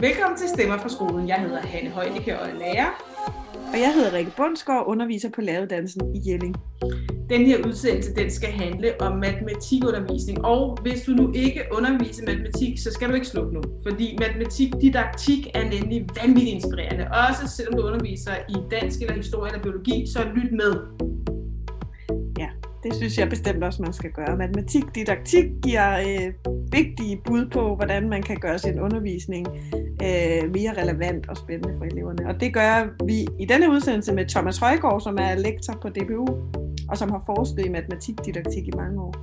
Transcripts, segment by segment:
Velkommen til Stemmer fra skolen. Jeg hedder Hanne Højdeke og er lærer. Og jeg hedder Rikke Bundsgaard, underviser på læreruddannelsen i Jelling. Den her udsendelse den skal handle om matematikundervisning, og hvis du nu ikke underviser matematik, så skal du ikke slukke nu, fordi matematik didaktik er nemlig vanvittigt inspirerende. Også selvom du underviser i dansk eller historie eller biologi, så lyt med. Ja, det synes jeg bestemt også, man skal gøre. Matematik didaktik giver øh, vigtige bud på, hvordan man kan gøre sin undervisning øh, mere relevant og spændende for eleverne. Og det gør vi i denne udsendelse med Thomas Højgaard, som er lektor på DBU, og som har forsket i matematikdidaktik i mange år.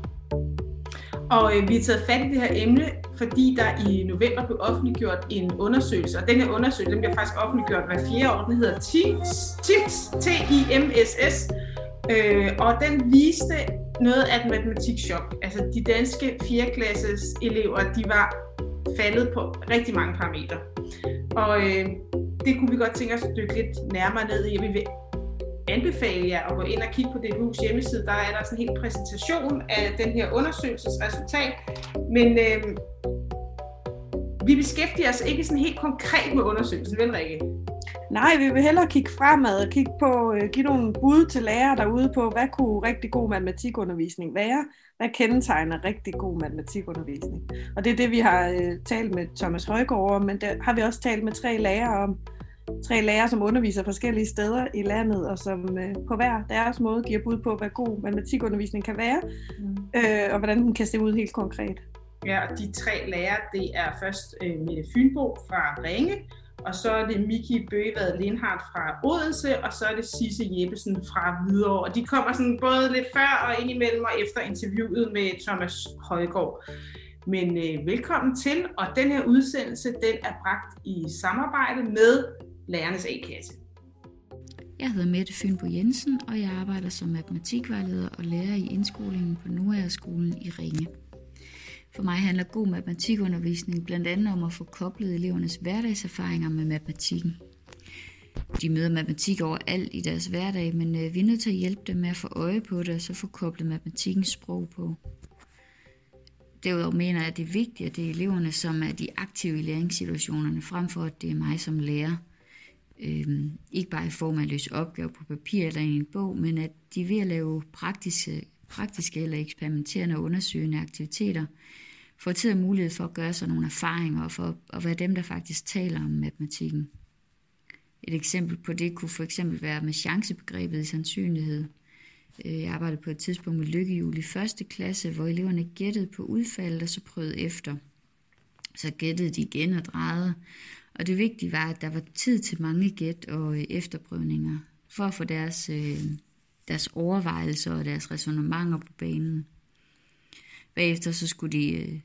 Og øh, vi har taget fat i det her emne, fordi der i november blev offentliggjort en undersøgelse, og den undersøgelse den bliver faktisk offentliggjort hver fjerde år. Den hedder TIMSS, T-I-M-S-S, øh, og den viste noget af et matematikchok. Altså de danske 4. klasses elever, de var faldet på rigtig mange parametre. Og øh, det kunne vi godt tænke os at dykke lidt nærmere ned i. Vi vil anbefale jer at gå ind og kigge på DBU's hjemmeside. Der er der sådan en hel præsentation af den her undersøgelsesresultat. Men øh, vi beskæftiger os ikke sådan helt konkret med undersøgelsen, vel Rikke? Nej, vi vil hellere kigge fremad og kigge på, øh, give nogle bud til lærere derude på, hvad kunne rigtig god matematikundervisning være? Hvad kendetegner rigtig god matematikundervisning? Og det er det, vi har øh, talt med Thomas Højgaard om, men det har vi også talt med tre lærere om. Tre lærere, som underviser forskellige steder i landet, og som øh, på hver deres måde giver bud på, hvad god matematikundervisning kan være, mm. og hvordan den kan se ud helt konkret. Ja, og de tre lærere, det er først øh, Mette Fynbo fra Ringe, og så er det Miki Bøgevad Lindhardt fra Odense, og så er det Sisse Jeppesen fra Hvidovre. Og de kommer sådan både lidt før og indimellem og efter interviewet med Thomas Højgaard. Men øh, velkommen til, og den her udsendelse, den er bragt i samarbejde med Lærernes A-kasse. Jeg hedder Mette Fynbo Jensen, og jeg arbejder som matematikvejleder og lærer i indskolingen på Nuagerskolen i Ringe. For mig handler god matematikundervisning blandt andet om at få koblet elevernes hverdagserfaringer med matematikken. De møder matematik overalt i deres hverdag, men øh, vi er nødt til at hjælpe dem med at få øje på det, og så få koblet matematikkens sprog på. Derudover mener jeg, at det er vigtigt, at det er eleverne, som er de aktive i læringssituationerne, frem for at det er mig som lærer. Øhm, ikke bare i form af at løse opgaver på papir eller i en bog, men at de ved at lave praktiske, praktiske eller eksperimenterende og undersøgende aktiviteter, får tid og mulighed for at gøre sig nogle erfaringer og for at være dem, der faktisk taler om matematikken. Et eksempel på det kunne for eksempel være med chancebegrebet i sandsynlighed. Øh, jeg arbejdede på et tidspunkt med lykkehjul i første klasse, hvor eleverne gættede på udfaldet og så prøvede efter. Så gættede de igen og drejede. Og det vigtige var, at der var tid til mange gæt og øh, efterprøvninger, for at få deres, øh, deres overvejelser og deres resonemanger på banen. Bagefter så skulle de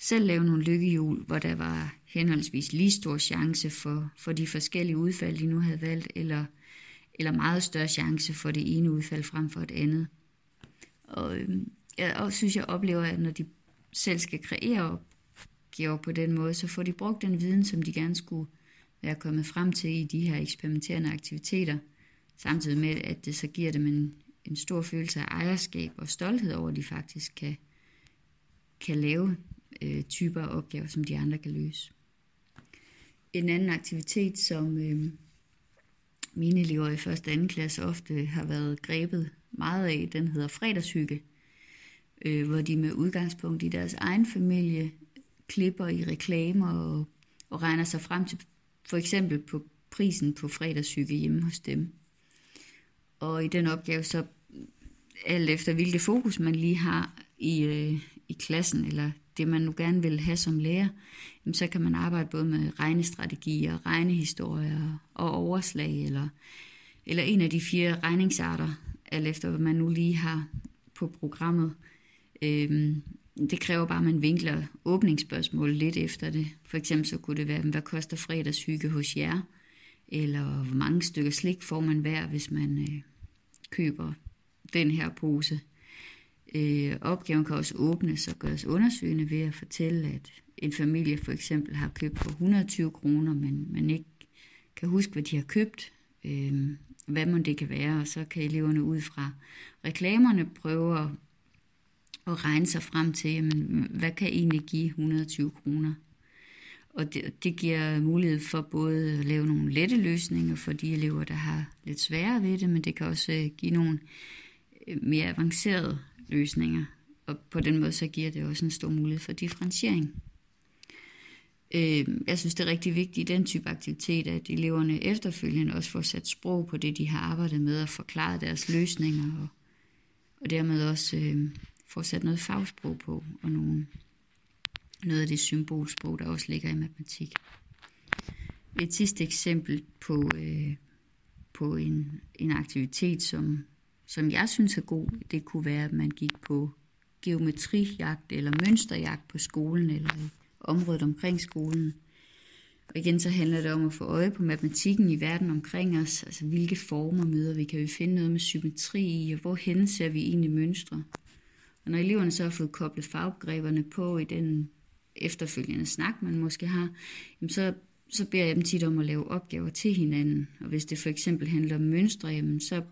selv lave nogle lykkehjul, hvor der var henholdsvis lige stor chance for, for de forskellige udfald, de nu havde valgt, eller, eller meget større chance for det ene udfald frem for et andet. Og øhm, jeg også synes, jeg oplever, at når de selv skal kreere opgaver på den måde, så får de brugt den viden, som de gerne skulle være kommet frem til i de her eksperimenterende aktiviteter, samtidig med, at det så giver dem en, en stor følelse af ejerskab og stolthed over, at de faktisk kan, kan lave øh, typer af opgaver, som de andre kan løse. En anden aktivitet, som øh, mine elever i første og anden klasse ofte har været grebet meget af, den hedder fredagshygge, øh, hvor de med udgangspunkt i deres egen familie klipper i reklamer og, og regner sig frem til for eksempel på prisen på fredagshygge hjemme hos dem. Og i den opgave så alt efter hvilket fokus man lige har i, øh, i klassen eller det, man nu gerne vil have som lærer, jamen, så kan man arbejde både med regnestrategier, regnehistorier og overslag, eller, eller en af de fire regningsarter, alt efter hvad man nu lige har på programmet. Øhm, det kræver bare, at man vinkler åbningsspørgsmål lidt efter det. For eksempel så kunne det være, hvad koster fredagshygge hos jer? Eller hvor mange stykker slik får man hver, hvis man øh, køber den her pose? Øh, opgaven kan også åbnes og gøres undersøgende ved at fortælle, at en familie for eksempel har købt for 120 kroner, men man ikke kan huske, hvad de har købt, øh, hvad man det kan være, og så kan eleverne ud fra reklamerne prøve at, at regne sig frem til, jamen, hvad kan egentlig give 120 kroner. Og det, det giver mulighed for både at lave nogle lette løsninger for de elever, der har lidt sværere ved det, men det kan også øh, give nogle øh, mere avancerede løsninger. Og på den måde så giver det også en stor mulighed for differentiering. Øh, jeg synes, det er rigtig vigtigt i den type aktivitet, at eleverne efterfølgende også får sat sprog på det, de har arbejdet med, og forklaret deres løsninger, og, og dermed også øh, får sat noget fagsprog på, og nogle, noget af det symbolsprog, der også ligger i matematik. Et sidste eksempel på, øh, på en, en aktivitet, som, som jeg synes er god, det kunne være, at man gik på geometrijagt eller mønsterjagt på skolen eller i området omkring skolen. Og igen så handler det om at få øje på matematikken i verden omkring os, altså hvilke former møder vi, kan vi finde noget med symmetri i, og hvor hen ser vi egentlig mønstre. Og når eleverne så har fået koblet fagbegreberne på i den efterfølgende snak, man måske har, jamen så, så beder jeg dem tit om at lave opgaver til hinanden. Og hvis det for eksempel handler om mønstre, jamen så,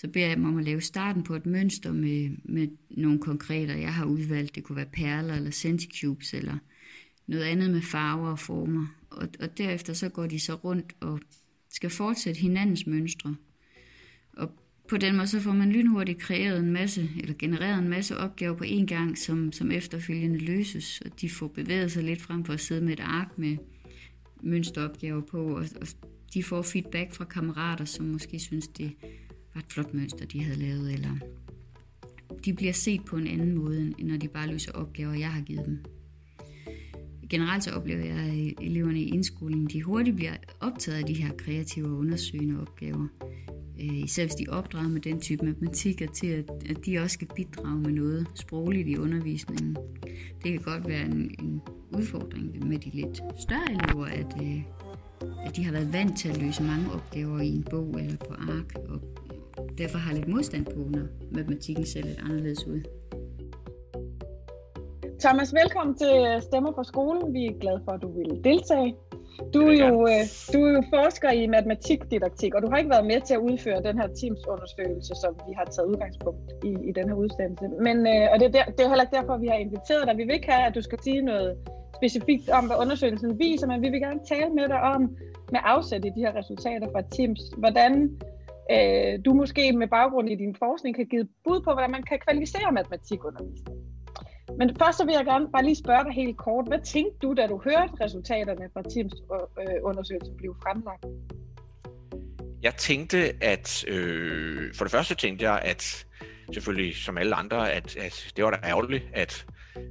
så beder jeg dem om at lave starten på et mønster med, med nogle konkrete, jeg har udvalgt. Det kunne være perler eller centicubes eller noget andet med farver og former. Og, og derefter så går de så rundt og skal fortsætte hinandens mønstre. Og på den måde så får man lynhurtigt kreeret en masse, eller genereret en masse opgaver på én gang, som, som efterfølgende løses, og de får bevæget sig lidt frem for at sidde med et ark med mønsteropgaver på, og, og de får feedback fra kammerater, som måske synes, det ret flot mønster, de havde lavet, eller de bliver set på en anden måde, end når de bare løser opgaver, jeg har givet dem. Generelt så oplever jeg, at eleverne i indskolingen, de hurtigt bliver optaget af de her kreative og undersøgende opgaver øh, især hvis de opdrager med den type matematik, til at, at de også skal bidrage med noget sprogligt i undervisningen. Det kan godt være en, en udfordring med de lidt større elever, at, øh, at de har været vant til at løse mange opgaver i en bog eller på ark, og derfor har lidt modstand på, når matematikken ser lidt anderledes ud. Thomas, velkommen til Stemmer på skolen. Vi er glade for, at du vil deltage. Du er, jo, øh, du er jo forsker i matematikdidaktik, og du har ikke været med til at udføre den her Teams-undersøgelse, som vi har taget udgangspunkt i, i den her udsendelse. Men, øh, og det er, der, det er heller ikke derfor, vi har inviteret dig. Vi vil ikke have, at du skal sige noget specifikt om, hvad undersøgelsen viser, men vi vil gerne tale med dig om, med afsæt i de her resultater fra Teams, hvordan øh, du måske med baggrund i din forskning kan give bud på, hvordan man kan kvalificere matematikundervisning. Men først så vil jeg gerne bare lige spørge dig helt kort. Hvad tænkte du, da du hørte resultaterne fra Teams øh, undersøgelse undersøgelsen blive fremlagt? Jeg tænkte, at øh, for det første tænkte jeg, at selvfølgelig som alle andre, at, at det var da ærgerligt, at,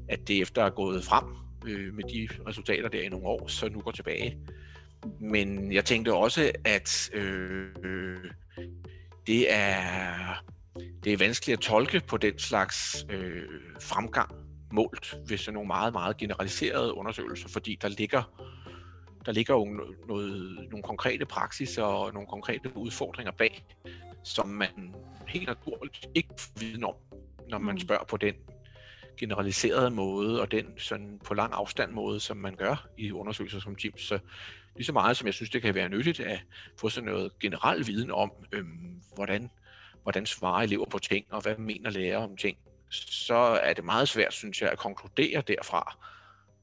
at det efter er gået frem øh, med de resultater der i nogle år, så nu går tilbage. Men jeg tænkte også, at øh, det er det er vanskeligt at tolke på den slags øh, fremgang målt ved sådan nogle meget, meget generaliserede undersøgelser, fordi der ligger, der ligger jo noget, nogle konkrete praksiser og nogle konkrete udfordringer bag, som man helt naturligt ikke får viden om, når man mm. spørger på den generaliserede måde og den sådan på lang afstand måde, som man gør i undersøgelser som Teams. Så lige så meget som jeg synes, det kan være nyttigt at få sådan noget generel viden om, øhm, hvordan, hvordan svarer elever på ting, og hvad mener lærer om ting, så er det meget svært, synes jeg, at konkludere derfra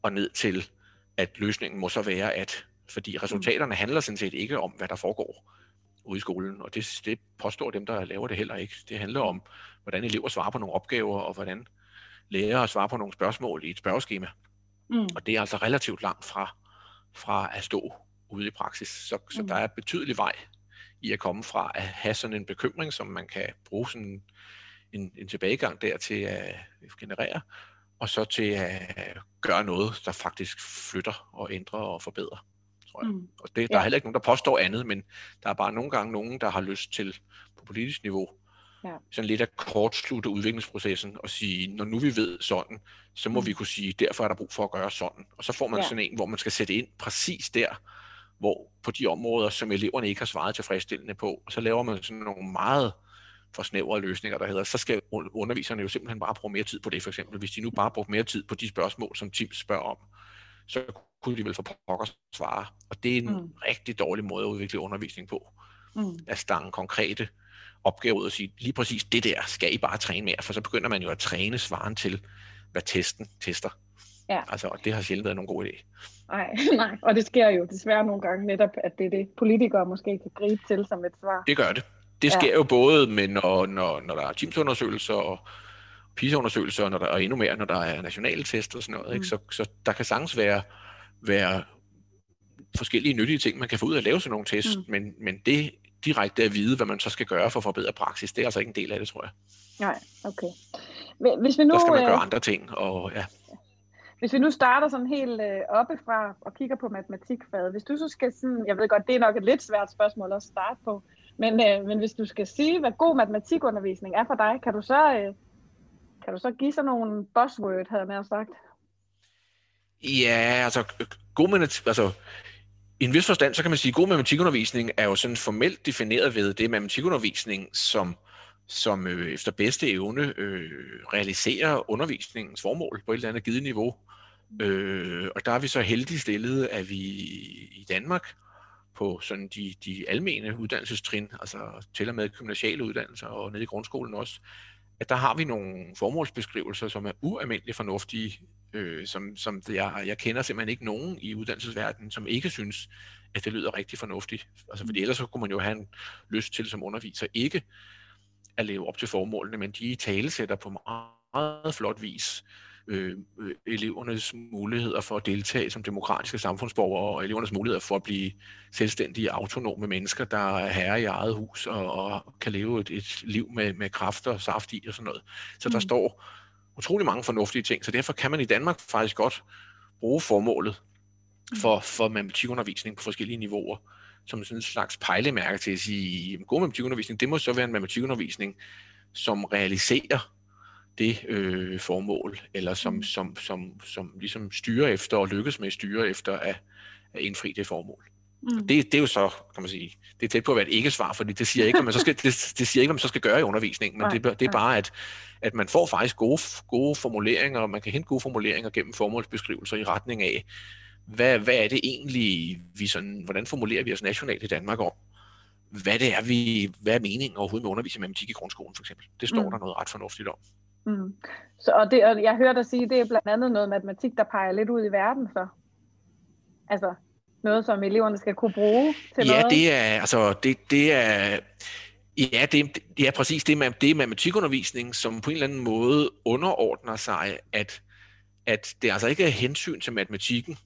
og ned til, at løsningen må så være, at fordi mm. resultaterne handler sådan set ikke om, hvad der foregår ude i skolen, og det, det påstår dem, der laver det heller ikke. Det handler om, hvordan elever svarer på nogle opgaver, og hvordan lærere svarer på nogle spørgsmål i et spørgeskema. Mm. Og det er altså relativt langt fra, fra at stå ude i praksis. Så, så mm. der er betydelig vej i at komme fra at have sådan en bekymring, som man kan bruge sådan en, en tilbagegang der til at generere, og så til at gøre noget, der faktisk flytter og ændrer og forbedrer. Tror jeg. Mm. Og det, der ja. er heller ikke nogen, der påstår andet, men der er bare nogle gange nogen, der har lyst til på politisk niveau ja. sådan lidt at kortslutte udviklingsprocessen og sige, når nu vi ved sådan, så må mm. vi kunne sige, derfor er der brug for at gøre sådan. Og så får man ja. sådan en, hvor man skal sætte ind præcis der, hvor på de områder, som eleverne ikke har svaret tilfredsstillende på. Så laver man sådan nogle meget for snævre løsninger, der hedder, så skal underviserne jo simpelthen bare bruge mere tid på det, for eksempel. Hvis de nu bare brugte mere tid på de spørgsmål, som Tim spørger om, så kunne de vel få pokker svare. Og det er en mm. rigtig dårlig måde at udvikle undervisning på. Mm. At stange konkrete opgaver ud og sige, lige præcis det der skal I bare træne mere, for så begynder man jo at træne svaren til, hvad testen tester. Ja. Altså, og det har sjældent været nogen god idé. Nej, nej, og det sker jo desværre nogle gange netop, at det er det, politikere måske kan gribe til som et svar. Det gør det. Det sker ja. jo både med, når, når, når der er teamsundersøgelser og PISA-undersøgelser, og, når der, og endnu mere, når der er nationale test og sådan noget. Mm. Ikke? Så, så der kan sagtens være, være forskellige nyttige ting, man kan få ud af at lave sådan nogle test, mm. men, men det direkte at vide, hvad man så skal gøre for at forbedre praksis, det er altså ikke en del af det, tror jeg. Nej, okay. Hvis vi nu, der skal man gøre øh, andre ting, og ja. Hvis vi nu starter sådan helt øh, oppefra og kigger på matematikfaget, hvis du så skal sådan, jeg ved godt, det er nok et lidt svært spørgsmål at starte på, men, øh, men hvis du skal sige, hvad god matematikundervisning er for dig, kan du så, øh, kan du så give sådan nogle buzzword, havde jeg sagt? Ja, altså, god matematik, altså, i en vis forstand, så kan man sige, at god matematikundervisning er jo sådan formelt defineret ved det matematikundervisning, som, som øh, efter bedste evne øh, realiserer undervisningens formål på et eller andet givet niveau. Øh, og der er vi så heldigt stillet, at vi i Danmark på sådan de, de almene uddannelsestrin, altså til og med gymnasiale uddannelser og nede i grundskolen også, at der har vi nogle formålsbeskrivelser, som er ualmindeligt fornuftige, øh, som, som jeg, jeg kender simpelthen ikke nogen i uddannelsesverdenen, som ikke synes, at det lyder rigtig fornuftigt. Altså, fordi ellers så kunne man jo have en lyst til som underviser ikke at leve op til formålene, men de talesætter på meget, flot vis øh, øh, elevernes muligheder for at deltage som demokratiske samfundsborgere, og elevernes muligheder for at blive selvstændige, autonome mennesker, der er herre i eget hus og, og kan leve et, et liv med, med kræfter og saft i og sådan noget. Så mm. der står utrolig mange fornuftige ting, så derfor kan man i Danmark faktisk godt bruge formålet mm. for, for matematikundervisning på forskellige niveauer, som sådan en slags pejlemærke til at sige, at god matematikundervisning, det må så være en matematikundervisning, som realiserer det øh, formål, eller som, mm. som, som, som ligesom styrer efter og lykkes med at styre efter at, at indfri det formål. Mm. Det, det er jo så, kan man sige, det er tæt på at være et ikke-svar, fordi det siger ikke, hvad man så skal, det, det siger ikke, hvad man så skal gøre i undervisningen, men det, det er bare, at, at man får faktisk gode, gode formuleringer, og man kan hente gode formuleringer gennem formålsbeskrivelser i retning af, hvad, hvad er det egentlig, vi sådan, hvordan formulerer vi os nationalt i Danmark om, hvad det er, vi, hvad er meningen overhovedet med undervisning i matematik i grundskolen, for eksempel. Det står mm. der noget ret fornuftigt om. Mm. Så, og, det, og jeg hørte dig sige, det er blandt andet noget matematik, der peger lidt ud i verden så. Altså noget, som eleverne skal kunne bruge til ja, noget? Ja, det er, altså, det, det er, ja, det, er præcis det, med, det er matematikundervisning, som på en eller anden måde underordner sig, at, at det altså ikke er hensyn til matematikken,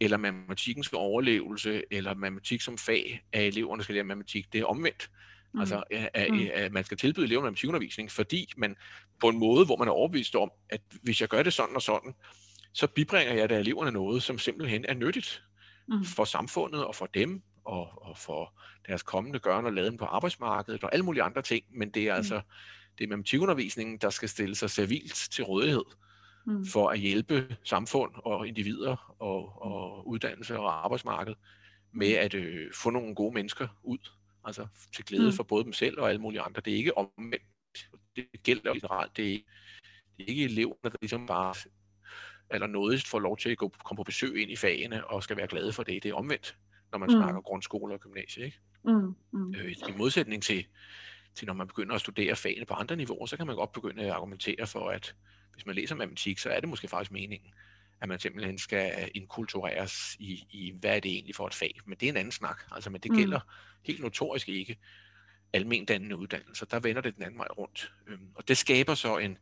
eller matematikkens overlevelse, eller matematik som fag, at eleverne skal lære matematik. Det er omvendt. Mm. Altså, at, mm. at man skal tilbyde eleverne matematikundervisning, fordi man på en måde, hvor man er overbevist om, at hvis jeg gør det sådan og sådan, så bibringer jeg da eleverne noget, som simpelthen er nyttigt mm. for samfundet og for dem, og, og for deres kommende gørne og laden på arbejdsmarkedet og alle mulige andre ting, men det er mm. altså det er matematikundervisningen, der skal stille sig servilt til rådighed mm. for at hjælpe samfund og individer og, og uddannelse og arbejdsmarked med mm. at øh, få nogle gode mennesker ud Altså til glæde mm. for både dem selv og alle mulige andre. Det er ikke omvendt. Det gælder generelt. Det er, det er ikke eleverne, der ligesom bare eller noget får lov til at gå, komme på besøg ind i fagene og skal være glade for det. Det er omvendt, når man mm. snakker grundskole og gymnasie. Ikke? Mm. Mm. Øh, I modsætning til, til når man begynder at studere fagene på andre niveauer, så kan man godt begynde at argumentere for, at hvis man læser matematik, så er det måske faktisk meningen, at man simpelthen skal inkultureres i, i hvad er det egentlig for et fag. Men det er en anden snak. Altså, men det mm. gælder helt notorisk ikke almendannende uddannelser. Der vender det den anden vej rundt. Øhm, og det skaber så en,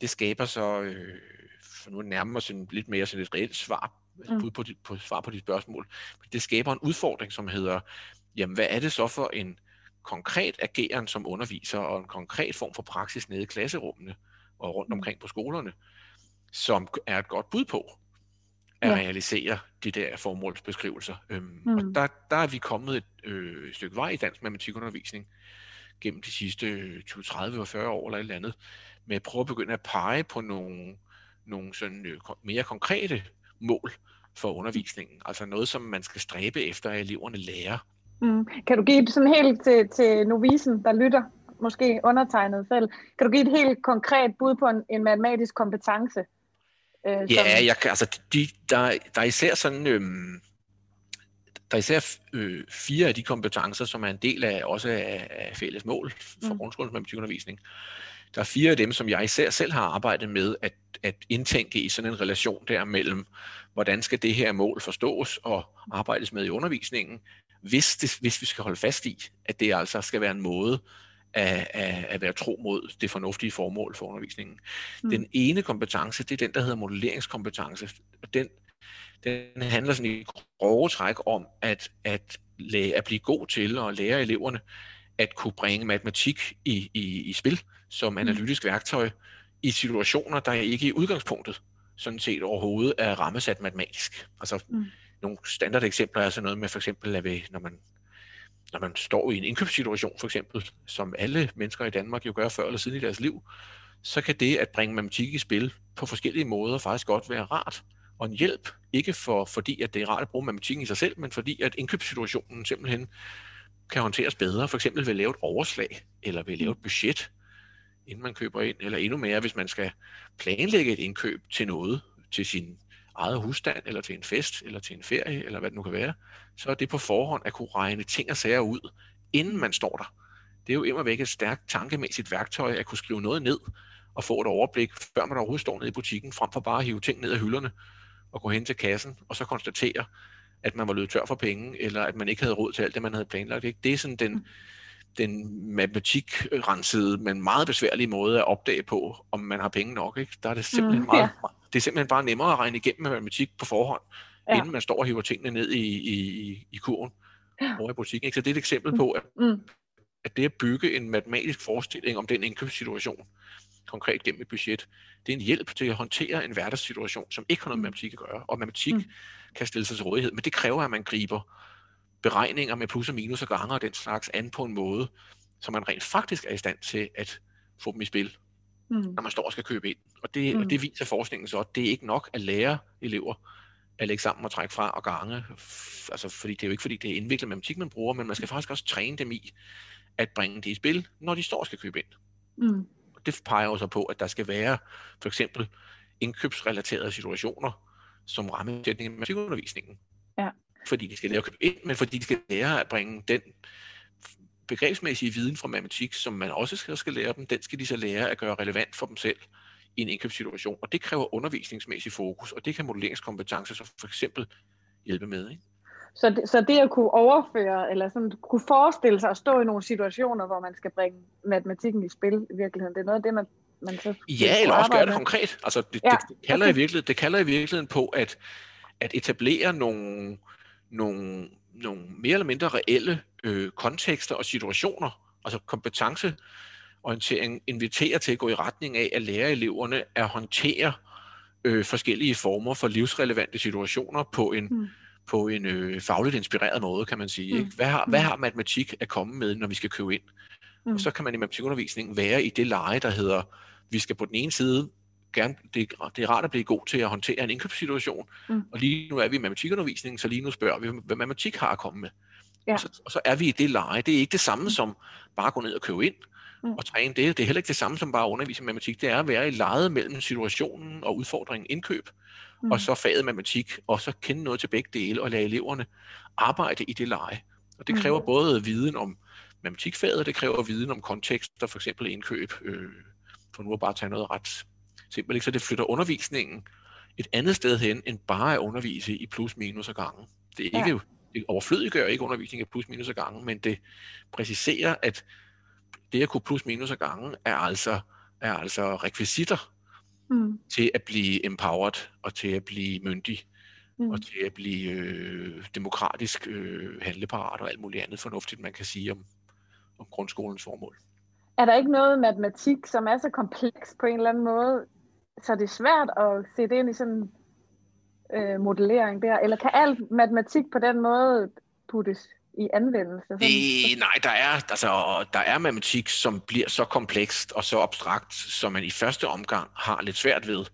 det skaber så, øh, for nu nærmer sådan lidt mere sådan et reelt svar, mm. på, dit, på, svar på dit spørgsmål, det skaber en udfordring, som hedder, jamen hvad er det så for en konkret ageren som underviser, og en konkret form for praksis nede i klasserummene, og rundt mm. omkring på skolerne, som er et godt bud på at ja. realisere de der formålsbeskrivelser. Øhm, mm. Og der, der er vi kommet et øh, stykke vej i dansk matematikundervisning gennem de sidste 20, 30 og 40 år eller et eller andet, med at prøve at begynde at pege på nogle, nogle sådan, øh, mere konkrete mål for undervisningen. Altså noget, som man skal stræbe efter, at eleverne lærer. Mm. Kan du give sådan helt til, til novisen, der lytter, måske undertegnet selv, kan du give et helt konkret bud på en, en matematisk kompetence, Øh, ja, jeg, altså, de, der, der er især sådan... Øhm, der er især øh, fire af de kompetencer, som er en del af også af, af fælles mål for mm. grundskolens matematikundervisning. der er fire af dem, som jeg især selv har arbejdet med at, at indtænke i sådan en relation der mellem, hvordan skal det her mål forstås og arbejdes med i undervisningen, hvis, det, hvis vi skal holde fast i, at det altså skal være en måde at, at, at være tro mod det fornuftige formål for undervisningen. Mm. Den ene kompetence, det er den, der hedder modelleringskompetence. Og den, den handler sådan i grove træk om at, at, lære, at blive god til at lære eleverne at kunne bringe matematik i, i, i spil som mm. analytisk værktøj i situationer, der ikke i udgangspunktet sådan set overhovedet er rammesat matematisk. Altså mm nogle standardeksempler er sådan noget med for eksempel, at når man når man står i en indkøbssituation for eksempel, som alle mennesker i Danmark jo gør før eller siden i deres liv, så kan det at bringe matematik i spil på forskellige måder faktisk godt være rart og en hjælp. Ikke for, fordi, at det er rart at bruge matematikken i sig selv, men fordi, at indkøbssituationen simpelthen kan håndteres bedre, for eksempel ved at lave et overslag, eller ved at lave et budget, inden man køber ind, eller endnu mere, hvis man skal planlægge et indkøb til noget, til sin eget husstand, eller til en fest, eller til en ferie, eller hvad det nu kan være, så er det på forhånd at kunne regne ting og sager ud, inden man står der. Det er jo immer væk et stærkt tankemæssigt værktøj at kunne skrive noget ned, og få et overblik, før man overhovedet står nede i butikken, frem for bare at hive ting ned af hylderne, og gå hen til kassen, og så konstatere, at man var løbet tør for penge, eller at man ikke havde råd til alt det, man havde planlagt. Ikke? Det er sådan den, mm den matematikrensede, men meget besværlige måde at opdage på, om man har penge nok. Ikke? Der er det simpelthen mm, meget, ja. det er simpelthen bare nemmere at regne igennem med matematik på forhånd, ja. inden man står og hiver tingene ned i, i, i kurven ja. over i butikken. Ikke? Så det er et eksempel mm. på, at, mm. at det at bygge en matematisk forestilling om den indkøbssituation, konkret gennem et budget, det er en hjælp til at håndtere en hverdagssituation, som ikke har noget med mm. matematik at gøre. Og matematik mm. kan stille sig til rådighed, men det kræver, at man griber beregninger med plus og minus og gange og den slags an på en måde, så man rent faktisk er i stand til at få dem i spil, mm. når man står og skal købe ind. Og det, mm. og det viser forskningen så, at det er ikke nok at lære elever at lægge sammen og trække fra og gange. Altså, fordi det er jo ikke fordi, det er indviklet matematik, man bruger, men man skal faktisk også træne dem i at bringe det i spil, når de står og skal købe ind. Mm det peger jo så på, at der skal være for eksempel indkøbsrelaterede situationer som rammesætning i matematikundervisningen. Ja. Fordi de skal lære at købe ind, men fordi de skal lære at bringe den begrebsmæssige viden fra matematik, som man også skal, skal lære dem, den skal de så lære at gøre relevant for dem selv i en indkøbssituation. Og det kræver undervisningsmæssig fokus, og det kan modelleringskompetencer så for eksempel hjælpe med. Ikke? Så det, så det at kunne overføre, eller sådan kunne forestille sig at stå i nogle situationer, hvor man skal bringe matematikken i spil i virkeligheden, det er noget af det, man, man så Ja, eller også gøre det konkret. Altså, det, ja, det, det, kalder okay. i virkeligheden, det kalder i virkeligheden på at, at etablere nogle, nogle, nogle mere eller mindre reelle øh, kontekster og situationer, altså kompetenceorientering inviterer til at gå i retning af at lære eleverne at håndtere øh, forskellige former for livsrelevante situationer på en mm på en øh, fagligt inspireret måde, kan man sige. Mm. Ikke? Hvad, har, hvad mm. har matematik at komme med, når vi skal købe ind? Mm. Og så kan man i matematikundervisningen være i det leje, der hedder, vi skal på den ene side gerne, det, det er rart at blive god til at håndtere en indkøbssituation, mm. og lige nu er vi i matematikundervisningen, så lige nu spørger vi, hvad matematik har at komme med. Ja. Og, så, og så er vi i det leje. Det er ikke det samme mm. som bare at gå ned og købe ind mm. og træne det. Det er heller ikke det samme som bare at undervise i matematik. Det er at være i lejet mellem situationen og udfordringen indkøb mm. og så faget matematik, og så kende noget til begge dele, og lade eleverne arbejde i det leje. Og det mm. kræver mm. både viden om matematikfaget, og det kræver viden om kontekster, for eksempel indkøb, øh, for nu at bare tage noget ret simpelt. Så det flytter undervisningen et andet sted hen, end bare at undervise i plus, minus og gange. Det er ikke ja. det overflødiggør ikke undervisning i plus, minus og gange, men det præciserer, at det at kunne plus, minus og gange er altså, er altså rekvisitter mm. til at blive empowered og til at blive myndig mm. og til at blive øh, demokratisk øh, handleparat og alt muligt andet fornuftigt, man kan sige om, om grundskolens formål. Er der ikke noget matematik, som er så kompleks på en eller anden måde, så det er svært at se det ind i sådan øh, modellering der? Eller kan alt matematik på den måde puttes i anvendelse? Sådan. Det, nej, der er, altså, der er matematik, som bliver så komplekst og så abstrakt, som man i første omgang har lidt svært ved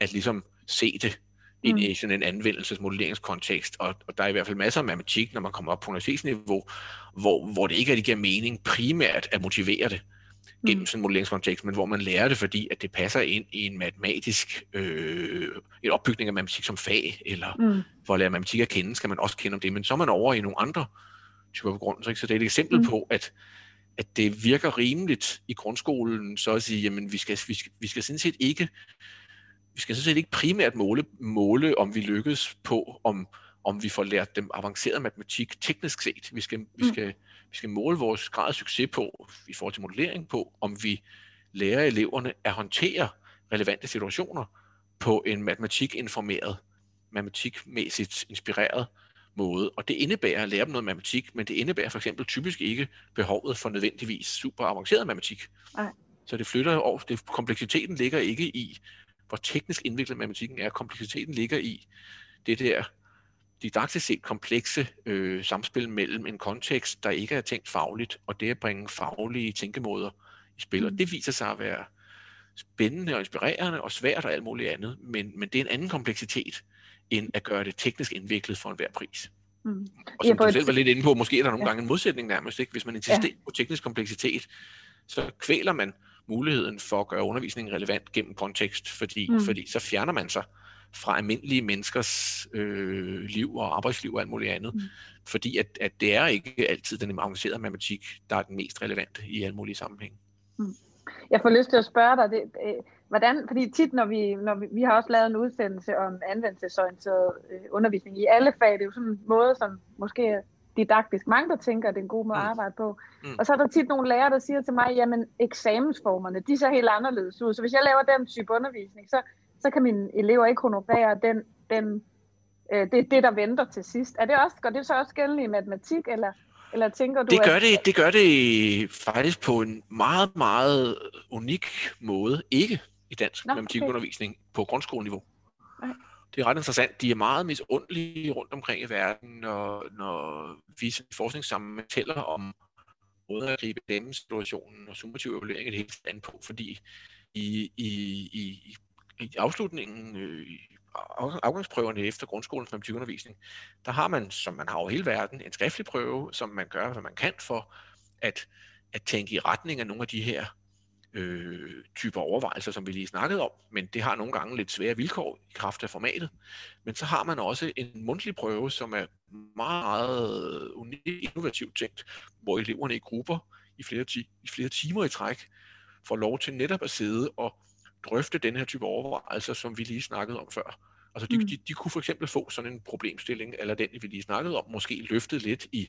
at ligesom se det mm. i sådan en anvendelsesmodelleringskontekst. Og, og der er i hvert fald masser af matematik, når man kommer op på universitetsniveau, hvor, hvor det ikke rigtig giver mening primært at motivere det gennem mm. sådan en modelleringskontekst, men hvor man lærer det, fordi at det passer ind i en matematisk øh, en opbygning af matematik som fag, eller mm. for at lære matematik at kende, skal man også kende om det, men så er man over i nogle andre typer begrundelser. Ikke? Så det er et eksempel mm. på, at, at det virker rimeligt i grundskolen, så at sige, jamen vi skal, vi skal, vi skal sådan set ikke vi skal sådan set ikke primært måle, måle om vi lykkes på, om, om vi får lært dem avanceret matematik teknisk set. Vi skal, mm. vi skal, vi skal måle vores grad af succes på, i forhold til modellering på, om vi lærer eleverne at håndtere relevante situationer på en matematikinformeret, matematikmæssigt inspireret måde. Og det indebærer at lære dem noget matematik, men det indebærer for eksempel typisk ikke behovet for nødvendigvis super avanceret matematik. Nej. Så det flytter over, det, kompleksiteten ligger ikke i, hvor teknisk indviklet matematikken er. Kompleksiteten ligger i det der didaktisk set komplekse øh, samspil mellem en kontekst, der ikke er tænkt fagligt, og det at bringe faglige tænkemåder i spil. Mm. Og det viser sig at være spændende og inspirerende og svært og alt muligt andet, men, men det er en anden kompleksitet, end at gøre det teknisk indviklet for enhver pris. Mm. Og som ja, du selv var lidt inde på, måske er der nogle ja. gange en modsætning nærmest. Ikke? Hvis man insisterer ja. på teknisk kompleksitet, så kvæler man muligheden for at gøre undervisningen relevant gennem kontekst, fordi, mm. fordi så fjerner man sig fra almindelige menneskers øh, liv og arbejdsliv og alt muligt andet. Mm. Fordi at, at det er ikke altid den avancerede matematik, der er den mest relevante i alle mulige sammenhænge. Mm. Jeg får lyst til at spørge dig, det, øh, hvordan, fordi tit når vi, når vi, vi har også lavet en udsendelse om anvendelsesorienteret øh, undervisning i alle fag, det er jo sådan en måde, som måske didaktisk mange, der tænker, at det er en god måde at mm. arbejde på. Mm. Og så er der tit nogle lærere, der siger til mig, jamen eksamensformerne, de ser helt anderledes ud. Så hvis jeg laver den type undervisning, så, så kan mine elever ikke honorere den, den, øh, det, det, der venter til sidst. Er det også, går det så også gældende i matematik, eller, eller tænker du... Det gør, at... det, det gør det faktisk på en meget, meget unik måde. Ikke i dansk Nå, matematikundervisning okay. på grundskoleniveau. Nej. Det er ret interessant. De er meget misundelige rundt omkring i verden, når, når vi forskningssammen taler om måder at gribe den situationen og summativ evaluering et helt andet på, fordi i, i, i, i afslutningen, øh, i afgangsprøverne efter grundskolens matematikundervisning, der har man, som man har over hele verden, en skriftlig prøve, som man gør, hvad man kan for at, at tænke i retning af nogle af de her øh, typer overvejelser, som vi lige snakkede om, men det har nogle gange lidt svære vilkår i kraft af formatet. Men så har man også en mundtlig prøve, som er meget unik, innovativt tænkt, hvor eleverne i grupper i flere, ti- i flere timer i træk får lov til netop at sidde og drøfte den her type overvejelser, som vi lige snakkede om før. Altså de, mm. de, de kunne for eksempel få sådan en problemstilling, eller den vi lige snakkede om, måske løftet lidt i,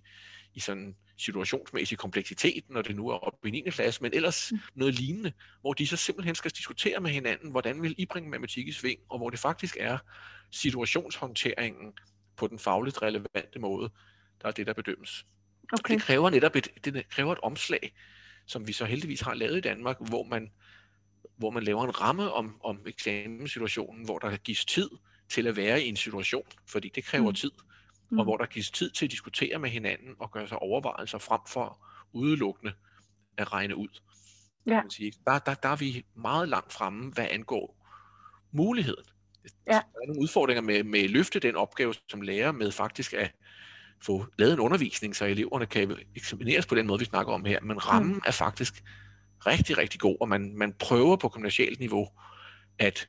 i sådan situationsmæssig kompleksitet, når det nu er oppe i 9. klasse, men ellers mm. noget lignende, hvor de så simpelthen skal diskutere med hinanden, hvordan vil I bringe matematik i sving, og hvor det faktisk er situationshåndteringen på den fagligt relevante måde, der er det, der bedømmes. Okay. Det kræver netop et, det kræver et omslag, som vi så heldigvis har lavet i Danmark, hvor man, hvor man laver en ramme om, om eksamenssituationen, hvor der gives tid til at være i en situation, fordi det kræver mm. tid, mm. og hvor der gives tid til at diskutere med hinanden og gøre sig overvejelser frem for udelukkende at regne ud. Ja. Man sige. Der, der, der er vi meget langt fremme, hvad angår muligheden. Ja. Der er nogle udfordringer med, med at løfte den opgave som lærer med faktisk at få lavet en undervisning, så eleverne kan eksamineres på den måde, vi snakker om her. Men rammen mm. er faktisk rigtig, rigtig god, og man, man prøver på kommersielt niveau at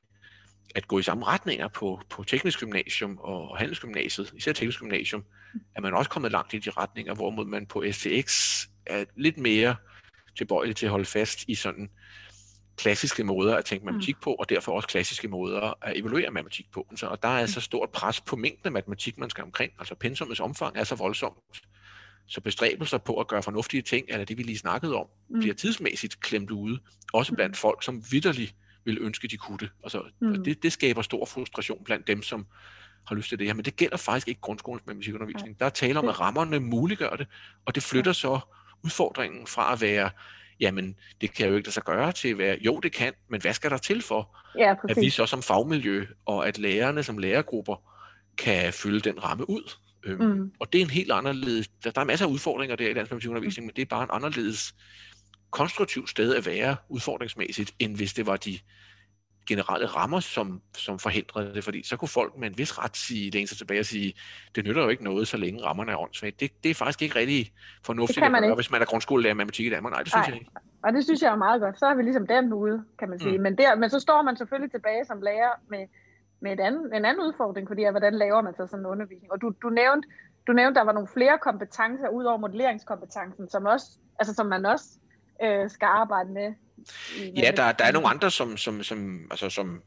at gå i samme retninger på, på teknisk gymnasium og handelsgymnasiet, især teknisk gymnasium, er man også kommet langt i de retninger, hvorimod man på STX er lidt mere tilbøjelig til at holde fast i sådan klassiske måder at tænke matematik på, og derfor også klassiske måder at evaluere matematik på. Så, og der er så stort pres på mængden af matematik, man skal omkring. Altså pensumets omfang er så voldsomt. Så bestræbelser på at gøre fornuftige ting, eller det vi lige snakkede om, mm. bliver tidsmæssigt klemt ude. Også blandt folk, som vidderligt vil ønske, de kunne det. Altså, mm. det, det skaber stor frustration blandt dem, som har lyst til det her. Men det gælder faktisk ikke grundskolens matematikundervisning. Der er tale om, at rammerne muliggør det, og det flytter så udfordringen fra at være, jamen, det kan jo ikke lade sig gøre, til at være, jo, det kan, men hvad skal der til for, ja, at vi så som fagmiljø, og at lærerne som lærergrupper, kan fylde den ramme ud. Øhm, mm. Og det er en helt anderledes, der, der er masser af udfordringer der i dansk matematikundervisning, mm. men det er bare en anderledes konstruktivt sted at være udfordringsmæssigt, end hvis det var de generelle rammer, som, som forhindrede det, fordi så kunne folk med en vis ret sige, læne sig tilbage og sige, det nytter jo ikke noget, så længe rammerne er åndssvagt. Det, det er faktisk ikke rigtig fornuftigt at gøre, hvis man er grundskolelærer matematik i Danmark. Nej, det synes Nej. jeg ikke. Og det synes jeg er meget godt. Så har vi ligesom den ude, kan man sige. Mm. Men, der, men så står man selvfølgelig tilbage som lærer med, med et anden, en anden udfordring, fordi hvordan laver man så sådan en undervisning? Og du, du nævnte, du nævnte, der var nogle flere kompetencer ud over modelleringskompetencen, som også Altså som man også øh, skal arbejde med. Ja, der, der er nogle andre, som, som, som, altså, som